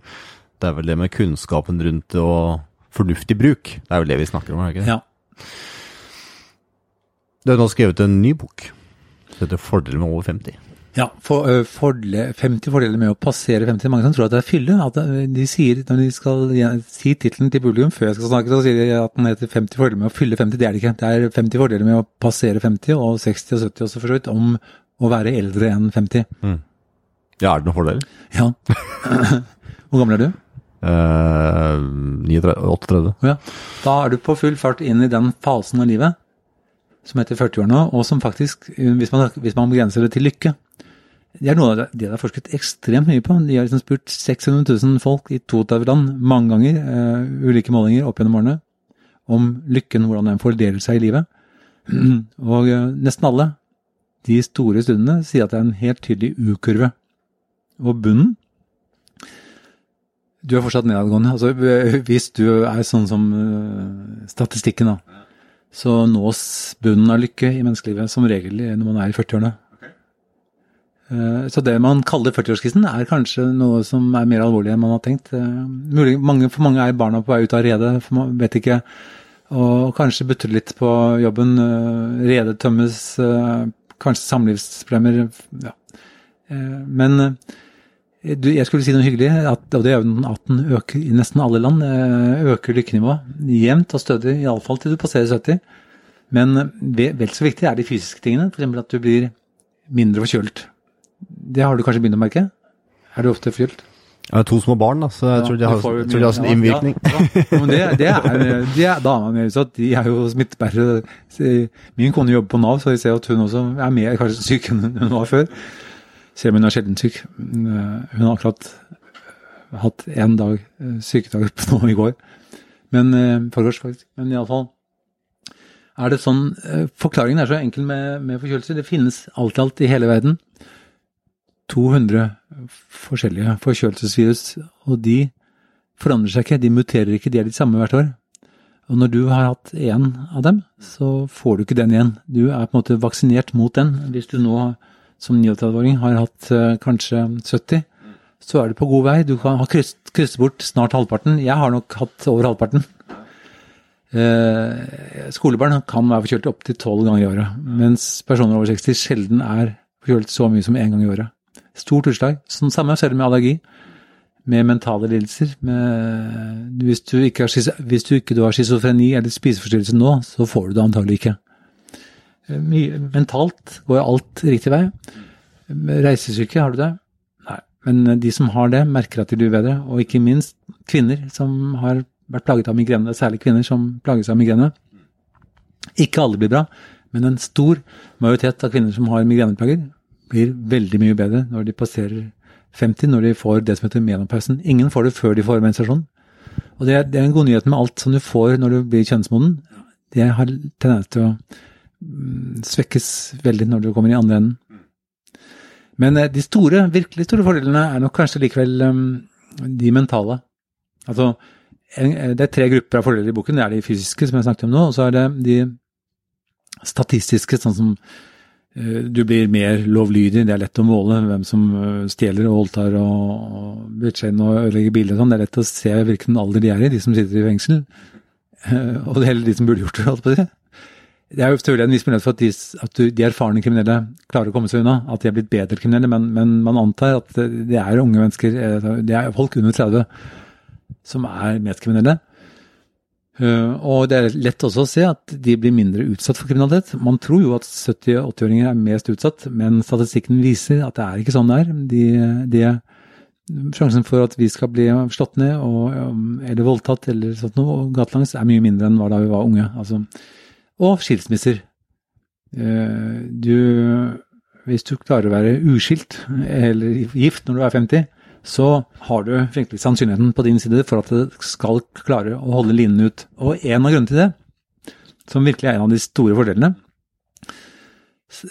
Det er vel det med kunnskapen rundt det og fornuftig bruk. Det er vel det vi snakker om, er det ikke det? Ja. Du har nå skrevet en ny bok. Det heter 'Fordeler med over 50'. Ja, for, uh, fordele, 50 fordeler med å passere 50. Mange som tror at det er fylle. at de sier, Når de skal si tittelen til publikum før jeg skal snakke, så sier de at den heter 50 fordeler med å fylle 50. Det er det ikke. Det er 50 fordeler med å passere 50, og 60 og 70 også for så vidt, om å være eldre enn 50. Mm. Ja, er det noen fordeler? Ja. Hvor gammel er du? Uh, 38. Ja. Da er du på full fart inn i den fasen av livet som heter 40-årene, og som faktisk, hvis man, hvis man begrenser det til lykke, det er noe av det de har forsket ekstremt mye på. De har liksom spurt 600 000 folk i 32 land mange ganger, uh, ulike målinger opp gjennom årene, om lykken, hvordan den fordeler seg i livet. Og uh, nesten alle, de store stundene sier at det er en helt tydelig U-kurve. Og bunnen Du er fortsatt nedadgående. Altså, hvis du er sånn som uh, statistikken, da, så nås bunnen av lykke i menneskelivet som regel når man er i 40-årene. Eh, så det man kaller 40-årskrisen er kanskje noe som er mer alvorlig enn man har tenkt. Mulig, mange, for mange er barna på vei ut av redet, for man vet ikke. Og kanskje butter litt på jobben. Eh, redet tømmes, kanskje samlivsproblemer. Ja. Men jeg skulle si noe hyggelig, at, og det er at den øker i nesten alle land. Øker lykkenivået jevnt og stødig, iallfall til du passerer 70. Men vel så viktig er de fysiske tingene, f.eks. at du blir mindre forkjølt. Det har du kanskje begynt å merke? Er du ofte forkjølt? Jeg har to små barn, da, så jeg tror de har, tror de har sånn innvirkning. Ja, ja. Men det, det er, de er damene mine utsatt. De er jo smittebærere. Min kone jobber på Nav, så jeg ser at hun også er mer kanskje syk enn hun var før. Selv om hun er sjelden syk. Hun har akkurat hatt én dag sykedag på nå i går. Men eh, forgårs, faktisk. Men iallfall er det sånn eh, Forklaringen er så enkel med, med forkjølelse. Det finnes alt i alt i hele verden 200 forskjellige forkjølelsesvirus, og de forandrer seg ikke, de muterer ikke, de er de samme hvert år. Og når du har hatt én av dem, så får du ikke den igjen. Du er på en måte vaksinert mot den. Hvis du nå som 39-åring har hatt uh, kanskje 70, så er du på god vei. Du kan ha krysset, bort snart halvparten. Jeg har nok hatt over halvparten. Eh, skolebarn kan være forkjølt opptil tolv ganger i året, mens personer over 60 sjelden er forkjølt så mye som én gang i året. Stort utslag. Sånn samme ser du med allergi, med mentale lidelser. Med, hvis, du ikke har, hvis schizofreni eller spiseforstyrrelse nå, så får du det antagelig ikke. Eh, Mye, mentalt går alt riktig vei. Reisesyke, har du det? Nei. Men de som har det, merker at de blir bedre. Og ikke minst kvinner som har vært plaget av migrene. Særlig kvinner som plages av migrene. Ikke alle blir bra, men en stor majoritet av kvinner som har migreneplager, blir veldig mye bedre når de passerer 50, når de får det som heter menopausen. Ingen får det før de får menstruasjon. Og det er, det er en god nyhet med alt som du får når du blir kjønnsmoden. Det har tendens til å svekkes veldig når du kommer i andre enden. Men eh, de store, virkelig store fordelene er nok kanskje likevel um, de mentale. Altså, eh, det er tre grupper av fordeler i boken. Det er de fysiske, som jeg snakket om nå, og så er det de statistiske, sånn som eh, du blir mer lovlydig. Det er lett å måle hvem som stjeler og voldtar og, bryter og ødelegger biler og sånn. Det er lett å se hvilken alder de er i, de som sitter i fengsel. Og det heller de som burde gjort det, holdt på å si. Det er jo selvfølgelig en viss mulighet for at de, at de erfarne kriminelle klarer å komme seg unna, at de er blitt bedre kriminelle, men, men man antar at det er unge mennesker, eh, det er folk under 30 som er mest kriminelle. Eh, Og det er lett også å se at de blir mindre utsatt for kriminalitet. Man tror jo at 70- og 80-åringer er mest utsatt, men statistikken viser at det er ikke sånn det er. De, de, sjansen for at vi skal bli slått ned og, um, eller voldtatt eller sånt noe gatelangs er mye mindre enn hva da vi var unge. Altså, og skilsmisser. Eh, Du, hvis du klarer å være uskilt eller gift når du er 50, så har du virkelig sannsynligheten på din side for at det skal klare å holde linen ut. Og en av grunnene til det, som virkelig er en av de store fordelene,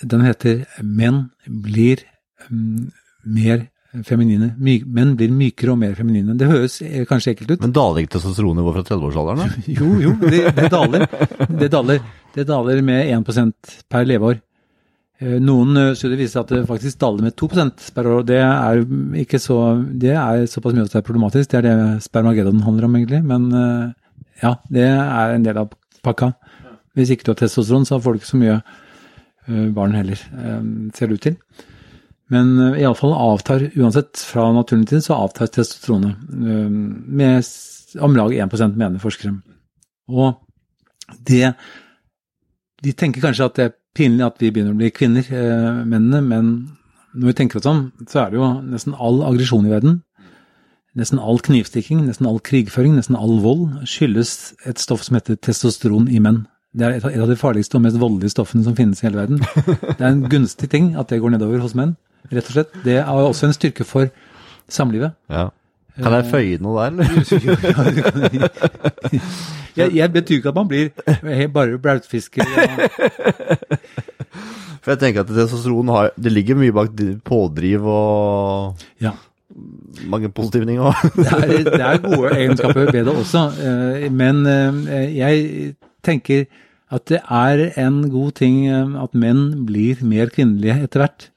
den heter 'Menn blir mm, mer feminine'. My, menn blir mykere og mer feminine. Det høres eh, kanskje ekkelt ut. Men daler ikke testosteronnivået fra 30-årsalderen? Jo, jo, det, det daler. Det daler, det daler med 1% per leveår. Eh, Noen eh, studier viser at det faktisk daler med 2% per år. og Det er, ikke så, det er såpass mye at det er problematisk. Det er det spermageddon handler om, egentlig. Men ja, det er en del av pakka. Hvis ikke du har testosteron, så får du ikke så mye barn heller, ser det ut til. Men uh, iallfall avtar, uansett fra naturlig tid, så avtar testosteronet eh, med om lag 1 mener forskere. Og det De tenker kanskje at det er pinlig at vi begynner å bli kvinner, eh, mennene, men når vi tenker oss om, så er det jo nesten all aggresjon i verden, nesten all knivstikking, nesten all krigføring, nesten all vold skyldes et stoff som heter testosteron i menn. Det er et av de farligste og mest voldelige stoffene som finnes i hele verden. Det er en gunstig ting at det går nedover hos menn, rett og slett. Det er også en styrke for samlivet. Ja. Kan jeg føye noe der, eller? Jeg, jeg betyr ikke at man blir bare blautfisker. For jeg tenker at testosteron har Det ligger mye bak pådriv og Ja. mange positive ting òg. Det det er gode egenskaper ved det også, eh, men eh, jeg tenker at det er en god ting eh, at menn blir mer kvinnelige etter hvert.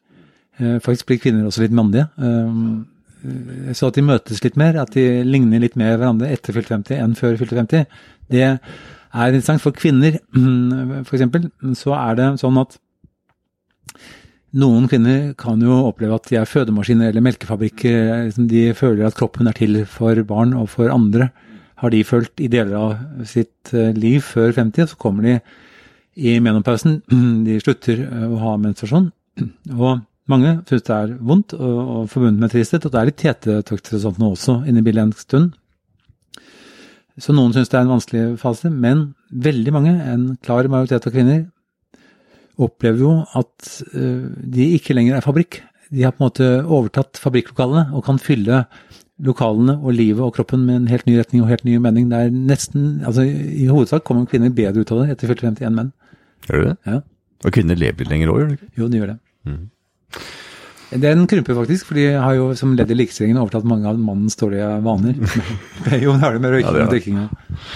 Eh, Faktisk blir kvinner også litt mandige. eh, Så at de møtes litt mer, at de ligner litt mer hverandre etter fylte 50 enn før fylte 50. Det er interessant. For kvinner, eksempel, så er det sånn at noen kvinner kan jo oppleve at de er fødemaskiner eller melkefabrikker. liksom De føler at kroppen er til for barn og for andre. Har de følt i deler av sitt eh, liv før 50, så kommer de i menopausen. De slutter eh, å ha menstruasjon. Og mange synes det er vondt og, og forbundet med tristhet. Og det er litt hetetokter og sånt nå også inne i bildet en stund. Så noen synes det er en vanskelig fase, men veldig mange, en klar majoritet av kvinner, opplever jo at eh, de ikke lenger er fabrikk. De har på en måte overtatt fabrikklokalene og kan fylle lokalene og livet og kroppen med en helt ny retning og helt ny mening. Det er nesten, altså I hovedsak kommer kvinner bedre ut av det etter fylte 51 menn. Gjør du det? Ja. Og kvinner lever litt lenger òg, gjør de ikke? Jo, de gjør det. Mhm. Den krymper faktisk, for de har jo som ledd i likestillingen overtatt mange av mannens dårlige vaner. jo, det har det med røyking Ja, og drikking. og-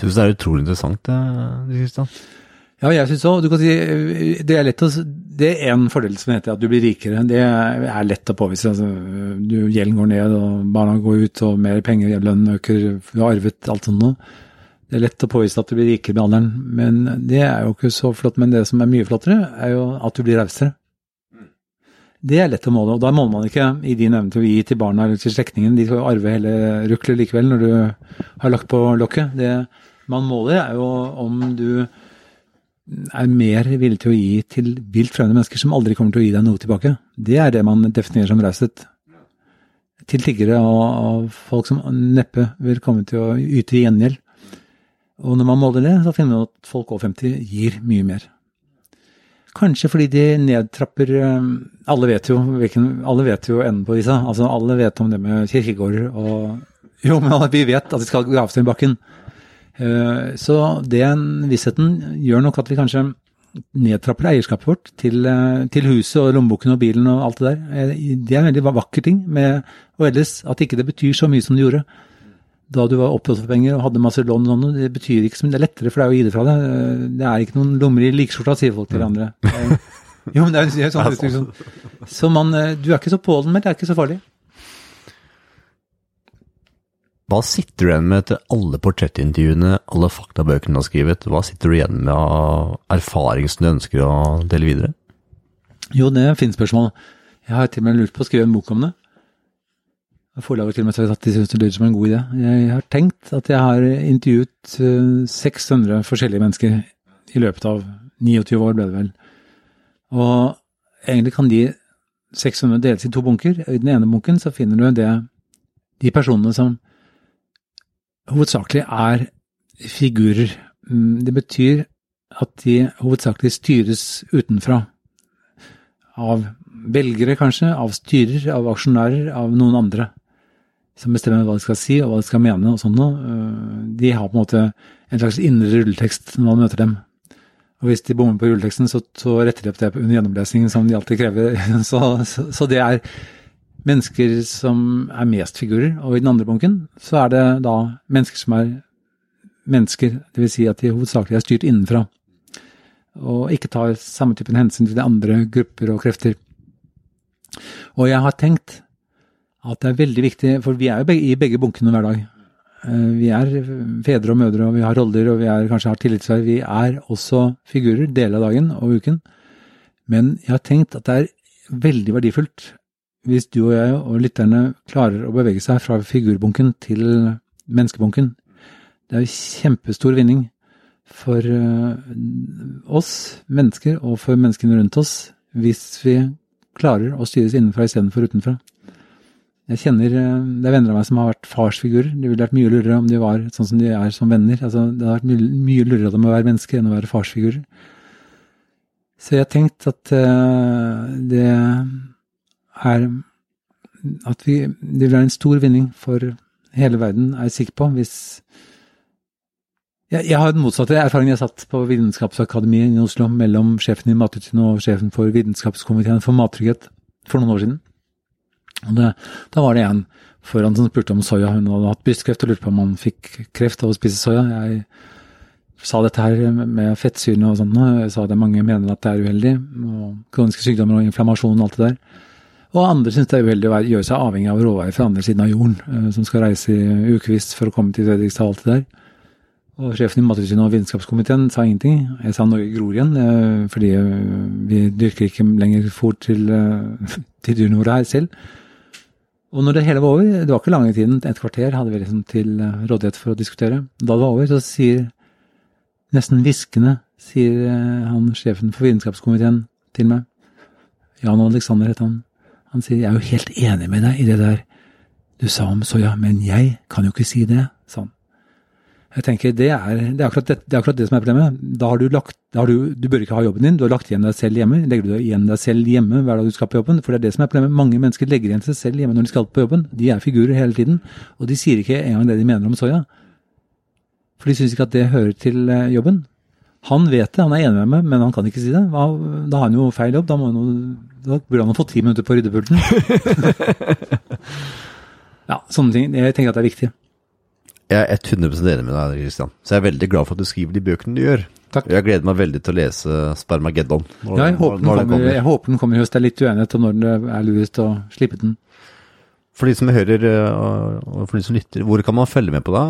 Syns det er utrolig interessant, det, Kristian. Ja, jeg synes også, du kan si, eh, det er lett å, det er en fordel som heter at du blir rikere. Det er lett å påvise. Altså, du, gjelden går ned, og barna går ut, og mer penger, lønnen øker, du har arvet alt sånt noe. Det er lett å påvise at du blir rikere med alderen, men det er jo ikke så flott. Men det som er mye flottere, er jo at du blir rausere. Det er lett å måle, og da måler man ikke i din evne til å gi til barna eller til slektningene. De skal jo arve hele ruklet likevel når du har lagt på lokket. Det man måler, er jo om du er mer villig til å gi til vilt fremmede mennesker som aldri kommer til å gi deg noe tilbake. Det er det man definerer som raushet. Til tiggere og, og folk som neppe vil komme til å yte gjengjeld. Og når man måler det, så finner man at folk over 50 gir mye mer. Kanskje fordi de nedtrapper eh, Alle vet jo, hvilken, alle vet jo enden på disse. Altså, alle vet om det med kirkegårder og Jo, men vi vet at de skal graves ned i bakken. Eh, så den vissheten gjør nok at vi kanskje nedtrapper eierskapet vårt til, eh, til, huset og lommeboken og bilen og alt det der. Det er en veldig vakker ting med og ellers at ikke det betyr så mye som det gjorde da du var opptatt av penger og hadde masse lån og sånn, det betyr ikke så mye. Det er lettere for deg å gi det fra deg. Det er ikke noen lommer i likskjorta, sier folk til andre. Jo, men det er jo sånn uttrykk sånn. Så man, eh, du er ikke så på den, men det er ikke så farlig. Hva sitter du igjen med etter alle portrettintervjuene, alle faktabøkene du har skrevet? Hva sitter du igjen med av erfaring som du ønsker å dele videre? Jo, det er fint spørsmål. Jeg har til og med lurt på å skrive en bok om det. Forlaget til og med sagt at de syns det lyder som en god idé. Jeg har tenkt at jeg har intervjuet 600 eh, forskjellige mennesker i løpet av 29 år, ble det vel. Og egentlig kan de 600 deles i to bunker. I den ene bunken så finner du det de personene som hovedsakelig er figurer. Mm, det betyr at de hovedsakelig styres utenfra. Av velgere, kanskje, av styrer, av aksjonærer, av noen andre som bestemmer hva de skal si og hva de skal mene og sånn øh, de har på en måte en slags indre rulletekst når man møter dem. Og hvis de bommer på rulleteksten, så, så retter de opp det under gjennomlesningen som de alltid krever. Så, så, så, det er mennesker som er mest figurer. Og i den andre bunken så er det da mennesker som er mennesker, dvs. Si at de hovedsakelig er styrt innenfra. Og ikke tar samme typen hensyn til de andre grupper og krefter. Og jeg har tenkt at det er veldig viktig, for vi er jo i begge bunkene hver dag. Eh, vi er fedre og mødre, og vi har roller, og vi er, kanskje har tillitsverv. Vi er også figurer deler av dagen og uken. Men jeg har tenkt at det er veldig verdifullt hvis du og jeg og lytterne klarer å bevege seg fra figurbunken til menneskebunken. Det er kjempestor vinning for eh, oss mennesker og for menneskene rundt oss hvis vi klarer å styres innenfra istedenfor utenfra. Jeg kjenner eh, Det er venner av meg som har vært farsfigurer. Det ville vært mye lurere om de var sånn som de er som venner. Altså, det hadde vært mye, mye lurere av dem å være mennesker enn å være farsfigurer. Så jeg har tenkt at uh, det er At vi, det vil være en stor vinning for hele verden, er jeg sikker på, hvis jeg, jeg har den motsatte erfaringen. Jeg satt på Vitenskapsakademiet i Oslo mellom sjefen i Mattilsynet og sjefen for Vitenskapskomiteen for mattrygghet for noen år siden. Det, da var det en foran som spurte om soya. Hun hadde hatt brystkreft og lurte på om han fikk kreft av å spise soya. Jeg sa dette her med fettsyrene og sånn. Jeg sa at mange mener at det er uheldig. og Kroniske sykdommer og inflammasjon og alt det der. Og andre syns det er uheldig å gjøre seg avhengig av råveier fra andre siden av jorden, eh, som skal reise i ukevis for å komme til Fredrikstad og alt det der. Og sjefen i Mattilsynet og Vitenskapskomiteen sa ingenting. Jeg sa Norge gror igjen, eh, fordi eh, vi dyrker ikke lenger fôr til, til dyrene våre her selv. Og når det hele var over, det var ikke lange tiden, et kvarter hadde vi liksom til eh, rådighet for å diskutere. Da det var over, så sier nesten hviskende, sier eh, han sjefen for vitenskapskomiteen til meg, Jan Alexander het han, han sier jeg er jo helt enig med deg i det der du sa om soya, men jeg kan jo ikke si det, sa han. Jeg tenker, det er, det, er akkurat det, det er akkurat det, som er problemet. Da har du lagt, da har du, du bør ikke ha jobben din, du har lagt igjen deg selv hjemme. Legger du igjen deg selv hjemme hver dag du skal på jobben? For det er det som er problemet. Mange mennesker legger igjen seg selv hjemme når de skal på jobben. De er figurer hele tiden, og de sier ikke engang det de mener om soya. For de syns ikke at det hører til eh, jobben. Han vet det, han er enig med meg, men han kan ikke si det. Da har han jo feil jobb. Da, må han, da burde han ha fått ti minutter på ryddepulten. ja, sånne ting. Jeg tenker at det er viktig. Jeg er 100 enig med deg, Kristian. Så jeg er veldig glad for at du skriver de bøkene du gjør. Takk. Jeg gleder meg veldig til å lese Spermageddon. Når, ja, jeg håper, den kommer, kommer. jeg håper den kommer i høst. Det er litt uenighet om når det er lurest å slippe den. For de som hører, og for de som lytter, hvor kan man følge med på det?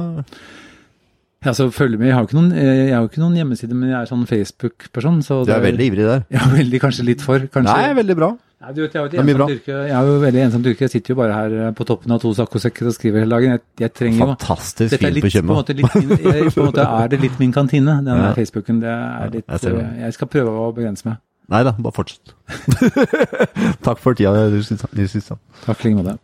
Ja, så følg med. Jeg har jo ikke eh, ikke noen hjemmeside, men jeg er sånn Facebook-person. så Du er veldig ivrig der. Ja, veldig, kanskje litt for. Kanskje. Nei, veldig bra. Nei, du jeg, er jo er ensomt yrke. jeg er jo veldig ensom tyrker. Jeg sitter jo bare her eh, på toppen av to saccosekker og skriver hele dagen. Jeg, jeg trenger Fantastisk fint litt, på på Tjøme. jeg, på en måte er det litt min kantine, den Ja. Facebooken. Det er litt, jeg ser det. eh, jeg skal prøve å begrense meg. Nei da, bare fortsett. Takk for tida, Nils Kristian. Takk i like måte.